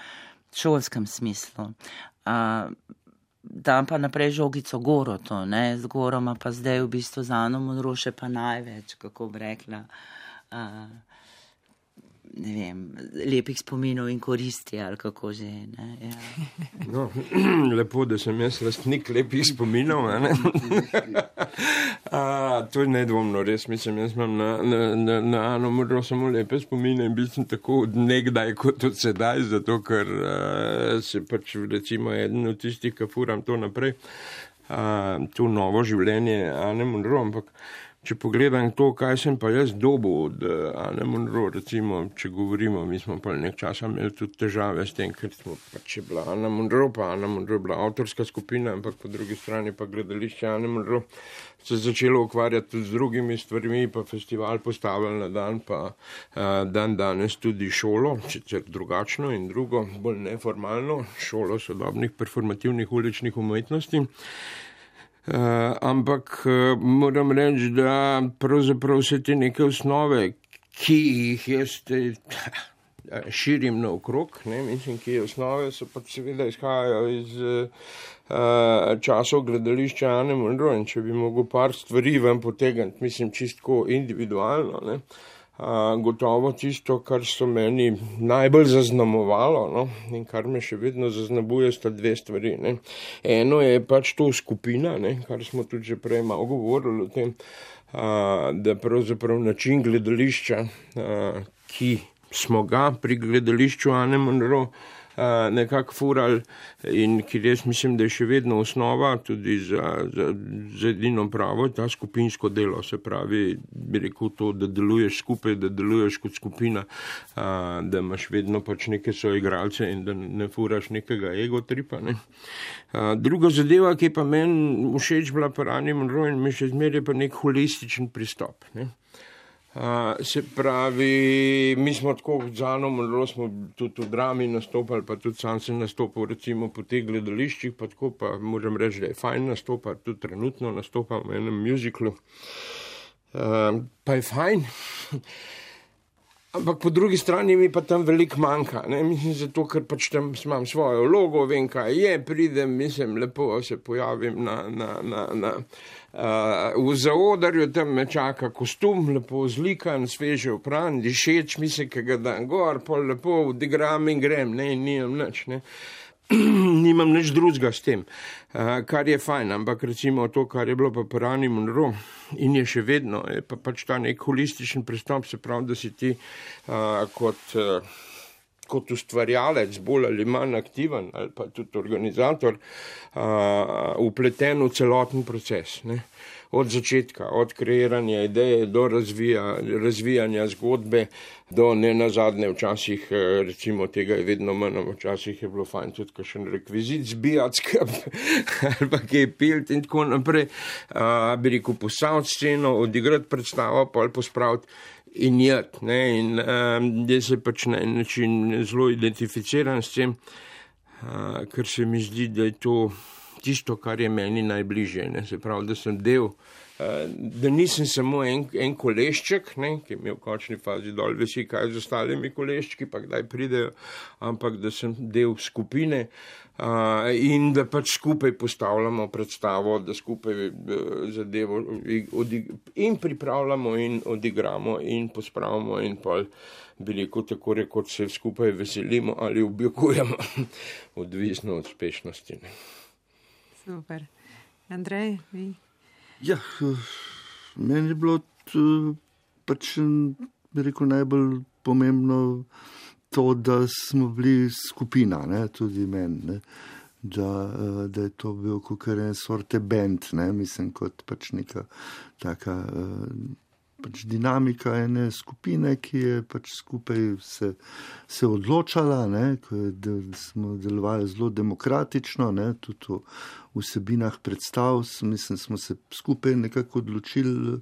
šolskem smislu. Uh, dam pa naprej žogico goro to, ne, z goroma pa zdaj v bistvu z Ano Monro še pa največ, kako bi rekla. Uh, ne vem, lepih spominov in koristi, ali kako že. Ja. No, [CLEARS THROAT] lepo, da sem jaz lastnik lepih spominov. [LAUGHS] A, to je nedvomno, res mislim, jaz imam na, na, na, na Ano Muro samo lepe spomine in bil sem tako nekdaj kot od sedaj, zato ker uh, se pač recimo eden od tistih, ki furam to naprej, uh, to novo življenje Ane Muro, ampak Če pogledam to, kaj sem pa jaz dobil od uh, Anne Monro, recimo, če govorimo, mi smo pa nek čas imeli tudi težave s tem, ker smo pač bila Anna Monro, pa Anna Monro je bila avtorska skupina, ampak po drugi strani pa gledališče Anne Monro se začelo ukvarjati tudi z drugimi stvarmi, pa festival postavili na dan, pa uh, dan danes tudi šolo, sicer drugačno in drugo, bolj neformalno, šolo sodobnih performativnih uličnih umetnosti. Uh, ampak uh, moram reči, da pravzaprav vse te neke osnove, ki jih jaz te, [LAUGHS] širim naokrog, ne, mislim, ki osnove, so pa seveda izhajajo iz uh, časov gledališča Ane Monroe in če bi mogel par stvari ven potegniti, mislim, čistko individualno. Ne, uh, gotovo tisto, kar so meni najbolj zaznamovalo no, in kar me še vedno zaznamuje, sta dve stvari. Ne. Eno je pač to skupina, ne, kar smo tudi že prej malo govorili o tem, a, da pravzaprav način gledališča, a, ki smo ga pri gledališču Anne Monroe, nekako fural in ki res mislim, da je še vedno osnova tudi za, za, za edino pravo, ta skupinsko delo, se pravi, bi rekel to, da deluješ skupaj, da deluješ kot skupina, a, da imaš vedno pač neke svoje igralce in da ne furaš nekega ego tripa. Ne. A, druga zadeva, ki pa meni všeč bila pa ranim rojen, mi še zmeraj pa nek holističen pristop. Ne. Uh, se pravi, mi smo tako z Anom, zelo smo tudi v drami nastopali, pa tudi sam sem nastopil recimo po teh gledališčih, pa tako pa moram reči, da je fajn nastopati, tudi trenutno nastopam v enem muziklu. Uh, pa je fajn. Ampak po drugi strani mi pa tam veliko manjka. Ne? Mislim, zato, ker pač tam imam svojo vlogo, vem, kaj je, pridem, mislim, lepo se pojavim na, na, na, na, uh, v zaodarju, tam me čaka kostum, lepo zlikan, sveže upran, dišeč, mislim, ki ga dan gor, pol lepo odigram in grem, ne, in nimam nič. Ne? [CLEARS THROAT] nimam nič drugega s tem, uh, kar je fajn, ampak recimo to, kar je bilo pa prani Monro in je še vedno, je pa pač ta nek holističen pristop, se pravi, da si ti uh, kot, uh, kot ustvarjalec bolj ali manj aktiven ali pa tudi organizator uh, upleten v celoten proces. Ne? Od začetka, od kreiranja ideje do razvija, razvijanja zgodbe, do ne na zadnje včasih, eh, recimo tega je vedno manj, včasih je bilo fajn tudi kakšen rekvizit zbijati skrb [LAUGHS] ali pa kaj pilt in tako naprej, a, bi rekel posavt sceno, odigrati predstavo, pa ali pospraviti. In jad, ne, in um, jaz se pač na en način zelo identificiram s tem, uh, ker se mi zdi, da je to tisto, kar je meni najbližje. Ne? Se pravi, da sem del, uh, da nisem samo en, en kolešček, ne? ki mi v končni fazi dol vesi, kaj z ostalimi koleščki, pa kdaj pridejo, ampak da sem del skupine uh, in da pač skupaj postavljamo predstavo, da skupaj uh, zadevo in pripravljamo in odigramo in pospravimo in pol. Bi rekel, tako rekoč se skupaj veselimo ali objokujemo, [LAUGHS] odvisno od uspešnosti. Super. Andrej, vi? Ja, meni je bilo pač, rekel, najbolj pomembno to, da smo bili skupina, ne, tudi meni. da, uh, da je to bil kot en sorte bend, ne? mislim, kot pač neka taka. Pač dinamika ene skupine, ki je pač skupaj se, se odločala, ne, da smo delovali zelo demokratično, ne, tudi v vsebinah predstav, mislim, smo se skupaj nekako odločili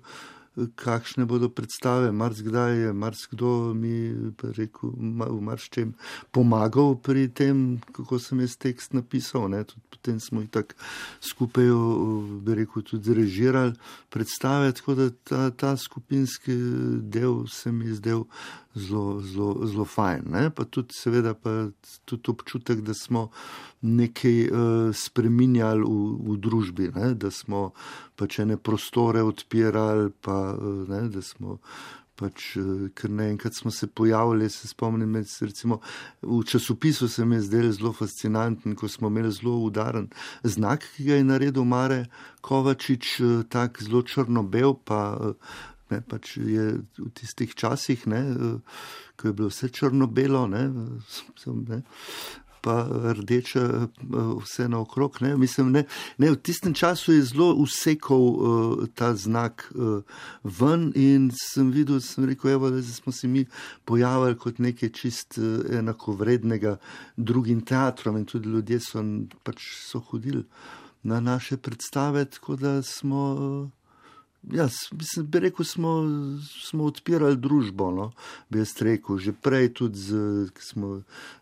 kakšne bodo predstave, marsikdaj je marsikdo mi rekel, v marščem pomagal pri tem, kako sem jaz tekst napisal. Ne, tudi potem smo jih tako skupaj, bi rekel, tudi režirali predstave, tako da ta, ta skupinski del se mi je zdel zelo, zelo, zelo fajn. Ne? Pa tudi, seveda, pa tudi občutek, da smo nekaj uh, spremenjali v, v družbi, ne? da smo pač ene prostore odpirali, pa, uh, ne? da smo. Pač, eh, ker naenkrat smo se pojavili, se spomnim, recimo, v časopisu se mi je zdelo zelo fascinantno, ko smo imeli zelo udaren znak, ki ga je naredil Mare Kovačič, tako zelo črno-bel, pa Ne, pač je v tistih časih, ne, ko je bilo vse črno-belo, ne, ne, pa rdeče, vse naokrog. Ne, mislim, ne, ne, v tistem času je zelo usekal uh, ta znak uh, ven in sem videl, sem rekel, evo, da smo se mi pojavili kot nekaj čist uh, enakovrednega drugim teatrom in tudi ljudje so, pač so hodili na naše predstave, tako da smo. Uh, Ja, mislim, bi rekel, smo, smo odpirali družbo. No? Bi jaz rekel, že prej, tudi ko smo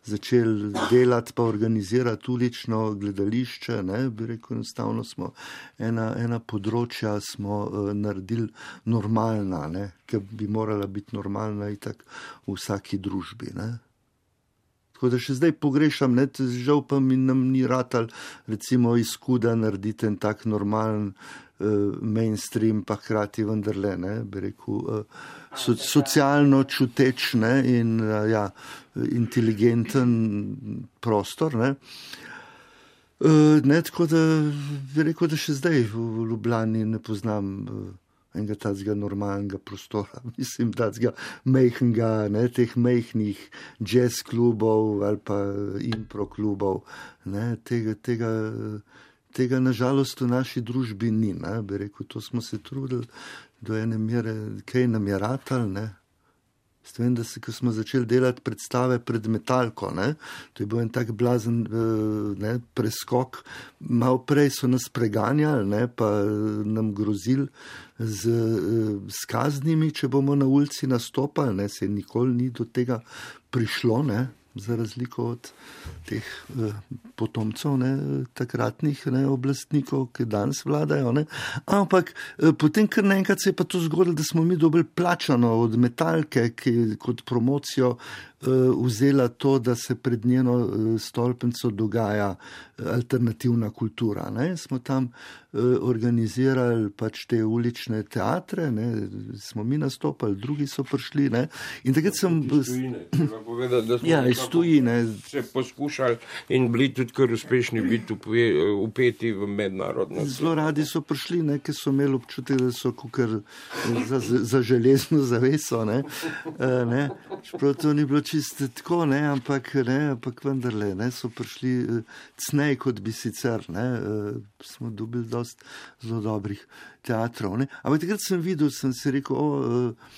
začeli delati, pa organizirati ulično gledališče. Ne? Bi rekel, enostavno smo ena, ena področja smo, uh, naredili normalna, ki bi morala biti normalna in tako v vsaki družbi. Ne? Tako da še zdaj pogrešam, ne, žal pa mi nam ni ratal, recimo, izkuda narediti en tak normalen mainstream, pa hkrati vendarle, ne, bi rekel, uh, so, socialno čuteč ne, in uh, ja, inteligenten prostor. Ne. Ne, tako da bi rekel, da še zdaj v Ljubljani ne poznam. Enega tazga normalnega prostora, [LAUGHS] mislim, tazga mehkega, ne teh mehkih jazz klubov ali pa impro klubov. Ne, tega, tega, tega nažalost v naši družbi ni. Ne, bi rekel, to smo se trudili do ene mere, kaj nam je ratal. Vem, da se, ko smo začeli delati predstave pred metalko, ne, to je bil en tak blazen eh, ne, preskok. Malo prej so nas preganjali, ne, pa eh, nam grozili z, eh, z kaznimi, če bomo na ulici nastopali. Ne, se nikoli ni do tega prišlo. Ne za razliko od teh eh, potomcev, ne, takratnih ne, oblastnikov, ki danes vladajo. Ne. Ampak eh, potem, ker naenkrat se je pa to zgodilo, da smo mi dobili plačano od metalke, ki kot promocijo vzela to, da se pred njeno eh, stolpnico dogaja eh, alternativna kultura. Ne? Smo tam organizirali pač te ulične teatre, ne? smo mi nastopali, drugi so prišli. Ne? In takrat sem. Ja, iz tujine. Se poskušali in bili tudi kar uspešni biti upeti v mednarodno. Zelo radi so prišli, ker so imeli občutek, da so kukar za, za železno zaveso. Ne? Ne? Čeprav to ni bilo čisto tako, ne, ampak, ne, ampak vendarle ne, so prišli uh, cnej, kot bi sicer. Ne, uh, smo dobili dost zelo dobrih teatrov. Ne. Ampak takrat sem videl, sem si rekel, o, uh,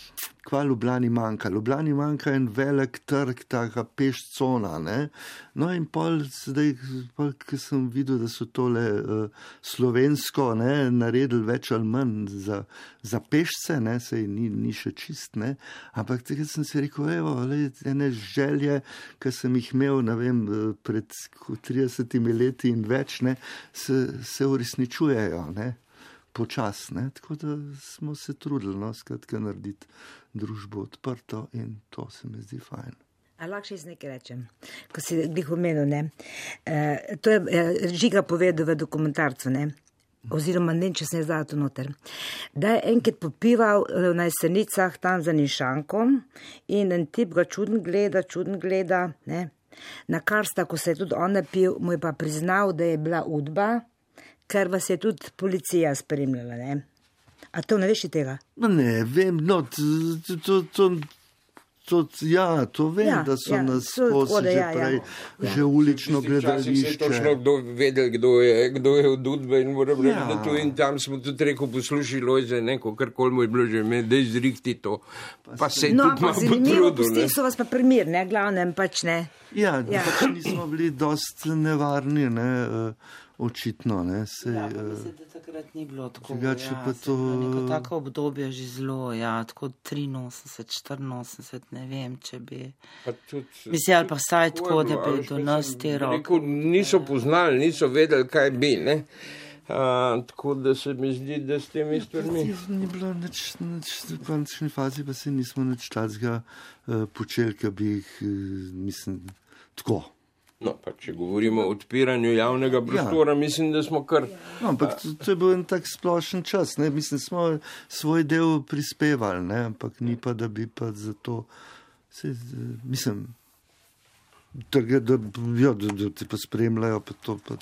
kva Ljubljani manjka. Ljubljani manjka en velik trg, taka pešcona. Ne. No in pol, zdaj, pol, ki sem videl, da so tole uh, slovensko ne, naredili več ali manj za, za pešce, ne, sej ni, ni še čist, ne. Ampak takrat sem si rekel, evo, le, ene želje, ki sem jih imel, ne vem, pred 30 leti in več, ne, se, se uresničujejo. Ne počasne, tako da smo se trudili, no, skratka, narediti družbo odprto in to se mi zdi fajn. Ali lahko še iz nekaj rečem, ko si jih omenil? E, to je e, žiga povedal v dokumentarcu, ne? oziroma ne, če se je zdaj to noter. Da je enkrat popival eh, na jesenicah tam za Nišankom in en tip ga čuden gleda, čuden gleda. Ne? Na kar sta, ko se je tudi on napil, mu je pa priznal, da je bila udba kar vas je tudi policija spremljala. Ne? A to ne veš tega? No, ne, vem, no, to, to, to, ja, to vem, Ja, da so ja, nas skozi že ja, ja. prej, Ja. že ulično gledališče. točno kdo vedel, kdo je, kdo je od Udbe in moram reči, Ja. da tu in tam smo tudi rekel, poslušaj, Lojze, neko, kar koli mu je bilo že ime, da izrihti to. Pa se je No, tudi malo potrudil. pustili so vas pa primir, ne, glavnem pač ne. Ja, Ja. pač nismo bili dost nevarni, ne, eh, očitno. Ne, sej, Ja, eh, mislim, da takrat ni bilo tako. drugače ja, pa to- Neko tako obdobje že zelo, ja, tako 83, 84, ne vem, če bi. Pa tudi- Mislim, ali pa vsaj Tako da bi do nas te roke. Niso poznali, niso vedeli, kaj bi. Ne? A, tako da se mi zdi, da s temi stvarmi. Ni bilo nič, nič v končni fazi, pa se nismo nič tazga uh, počeli, ki bi jih, uh, mislim, tako. No, pa če govorimo o odpiranju javnega prostora, ja. mislim, da smo kar. No, ampak to, to je bil en tak splošen čas, ne? mislim, smo svoj del prispevali, ne? ampak ni pa, da bi pa za to, se, mislim, trge, da, ja, da, da te pa spremljajo, pa to pa.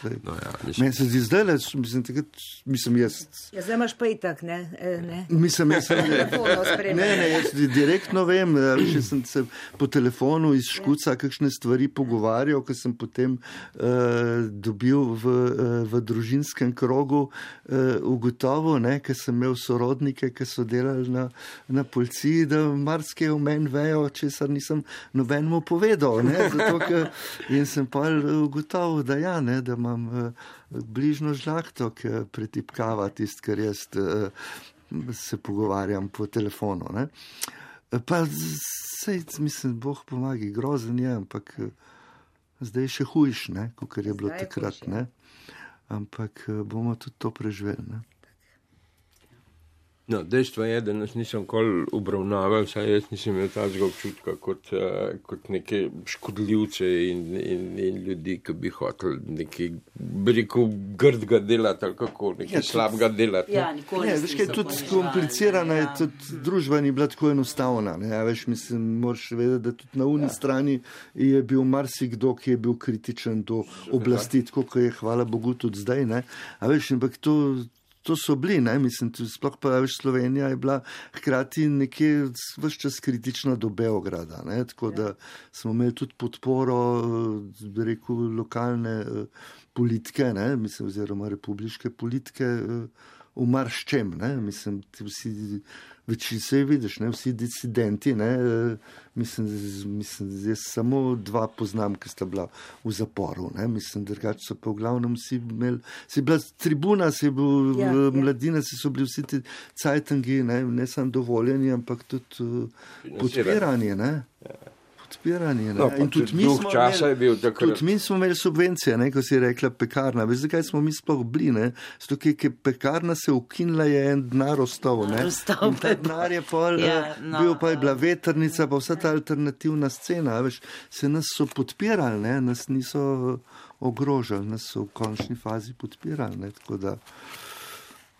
Zdaj. No, ja, mislim, Meni se zdi zdaj, le, mislim, takrat, mislim, jaz, Ja, zdaj imaš pa itak, ne. eh, ne. mislim, jaz sem. [LAUGHS] Telefonov spremljanje. Ne, ne, jaz di- direktno vem, da če sem se po telefonu iz Škuca kakšne stvari pogovarjal, ki sem potem uh, dobil v, uh, v družinskem krogu, uh, ugotovil, ker sem imel sorodnike, ki so delali na, na policiji, da marsikaj o meni vejo, česar nisem nobenemu povedal. Ne, zato, ker, in [LAUGHS] sem pa ugotovil, da ja, ne, da imam uh, bližno žlahto, ki pretipkava tisto, kar jaz. Uh, se pogovarjam po telefonu. Ne? Pa sej, mislim, Bog pomaga, grozen je, ampak eh, zdaj je še hujš, kot je bilo takrat. Ne? Ampak eh, bomo tudi to preživeli. Ne? No, dejstvo je, da nas niso nikoli obravnavali, saj jaz nisem imel tazga občutka kot, uh, kot neke škodljivce in, in, in ljudi, ki bi hoteli nekaj, bi rekel, grdega delati ali kako, nekaj Ja, ja, slabega delati. Ja, nikoli Ne, veš, kaj je tudi poniževali, komplicirana, ja. je tudi družba ni bila tako enostavna. Ne? A Veš, mislim, moraš vedeti, da tudi na uni ja. strani je bil marsikdo, ki je bil kritičen do oblasti, tako kot je, hvala Bogu, tudi zdaj. Ne? A veš, ampak to. To so bili, ne? mislim, sploh pa veš, Slovenija je bila hkrati nekje vse čas kritična do Beograda. Ne? Tako da smo imeli tudi podporo, eh, bi rekel, lokalne eh, politike, ne? mislim, oziroma republiške politike eh, v marščem. ne. Mislim, ti vsi, večini se vidiš, ne? vsi disidenti. Ne? eh, Mislim, mislim, jaz samo dva poznam, ki sta bila v zaporu. Ne? Mislim, drugače so pa v glavnem vsi imeli, si bila tribuna, si bil Ja, ja, ja. mladina, si so bili vsi ti cajtangi, ne, ne samo dovoljeni, ampak tudi uh, podpirani. Ne? Podpirani. No, In tudi mi je bil imeli, takrat. tudi mi smo imeli subvencije, ne, ko si rekla pekarna. Veš, zakaj smo mi sploh bili? ne? Zato, ker je pekarna se ukinila, je en denar ostal. ne. Denar je pol, Ja, ja, no, bil pa je bila veternica, pa vsa ta alternativna scena. Veš, se nas so podpirali, ne? nas niso ogrožali, nas so v končni fazi podpirali. Ne? Tako Da,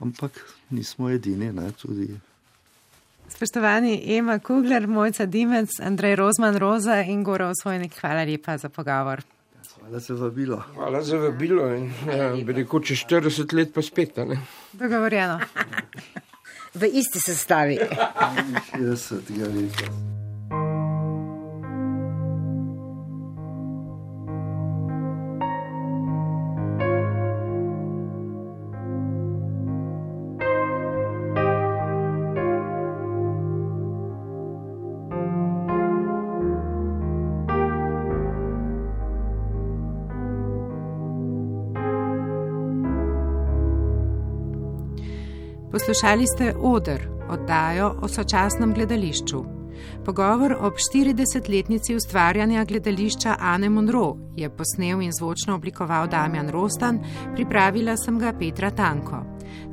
ampak nismo edini, ne? tudi. Spoštovani Ema Kugler, Mojca Dimec, Andrej Rozman, Roza in Gora Osvojnik, hvala lepa za pogovor. Hvala za vabilo. Hvala za vabilo in ja, bi rekel, čez 40 let pa spet. a Ne? Dogovorjeno. V isti sestavi. 60 leta. Poslušali ste Odr, oddajo o sočasnem gledališču. Pogovor ob 40-letnici ustvarjanja gledališča Ane Monroe je posnel in zvočno oblikoval Damjan Rostan, pripravila sem ga Petra Tanko.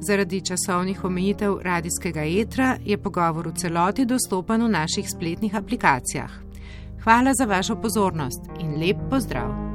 Zaradi časovnih omejitev radijskega etra je pogovor v celoti dostopen v naših spletnih aplikacijah. Hvala za vašo pozornost in lep pozdrav!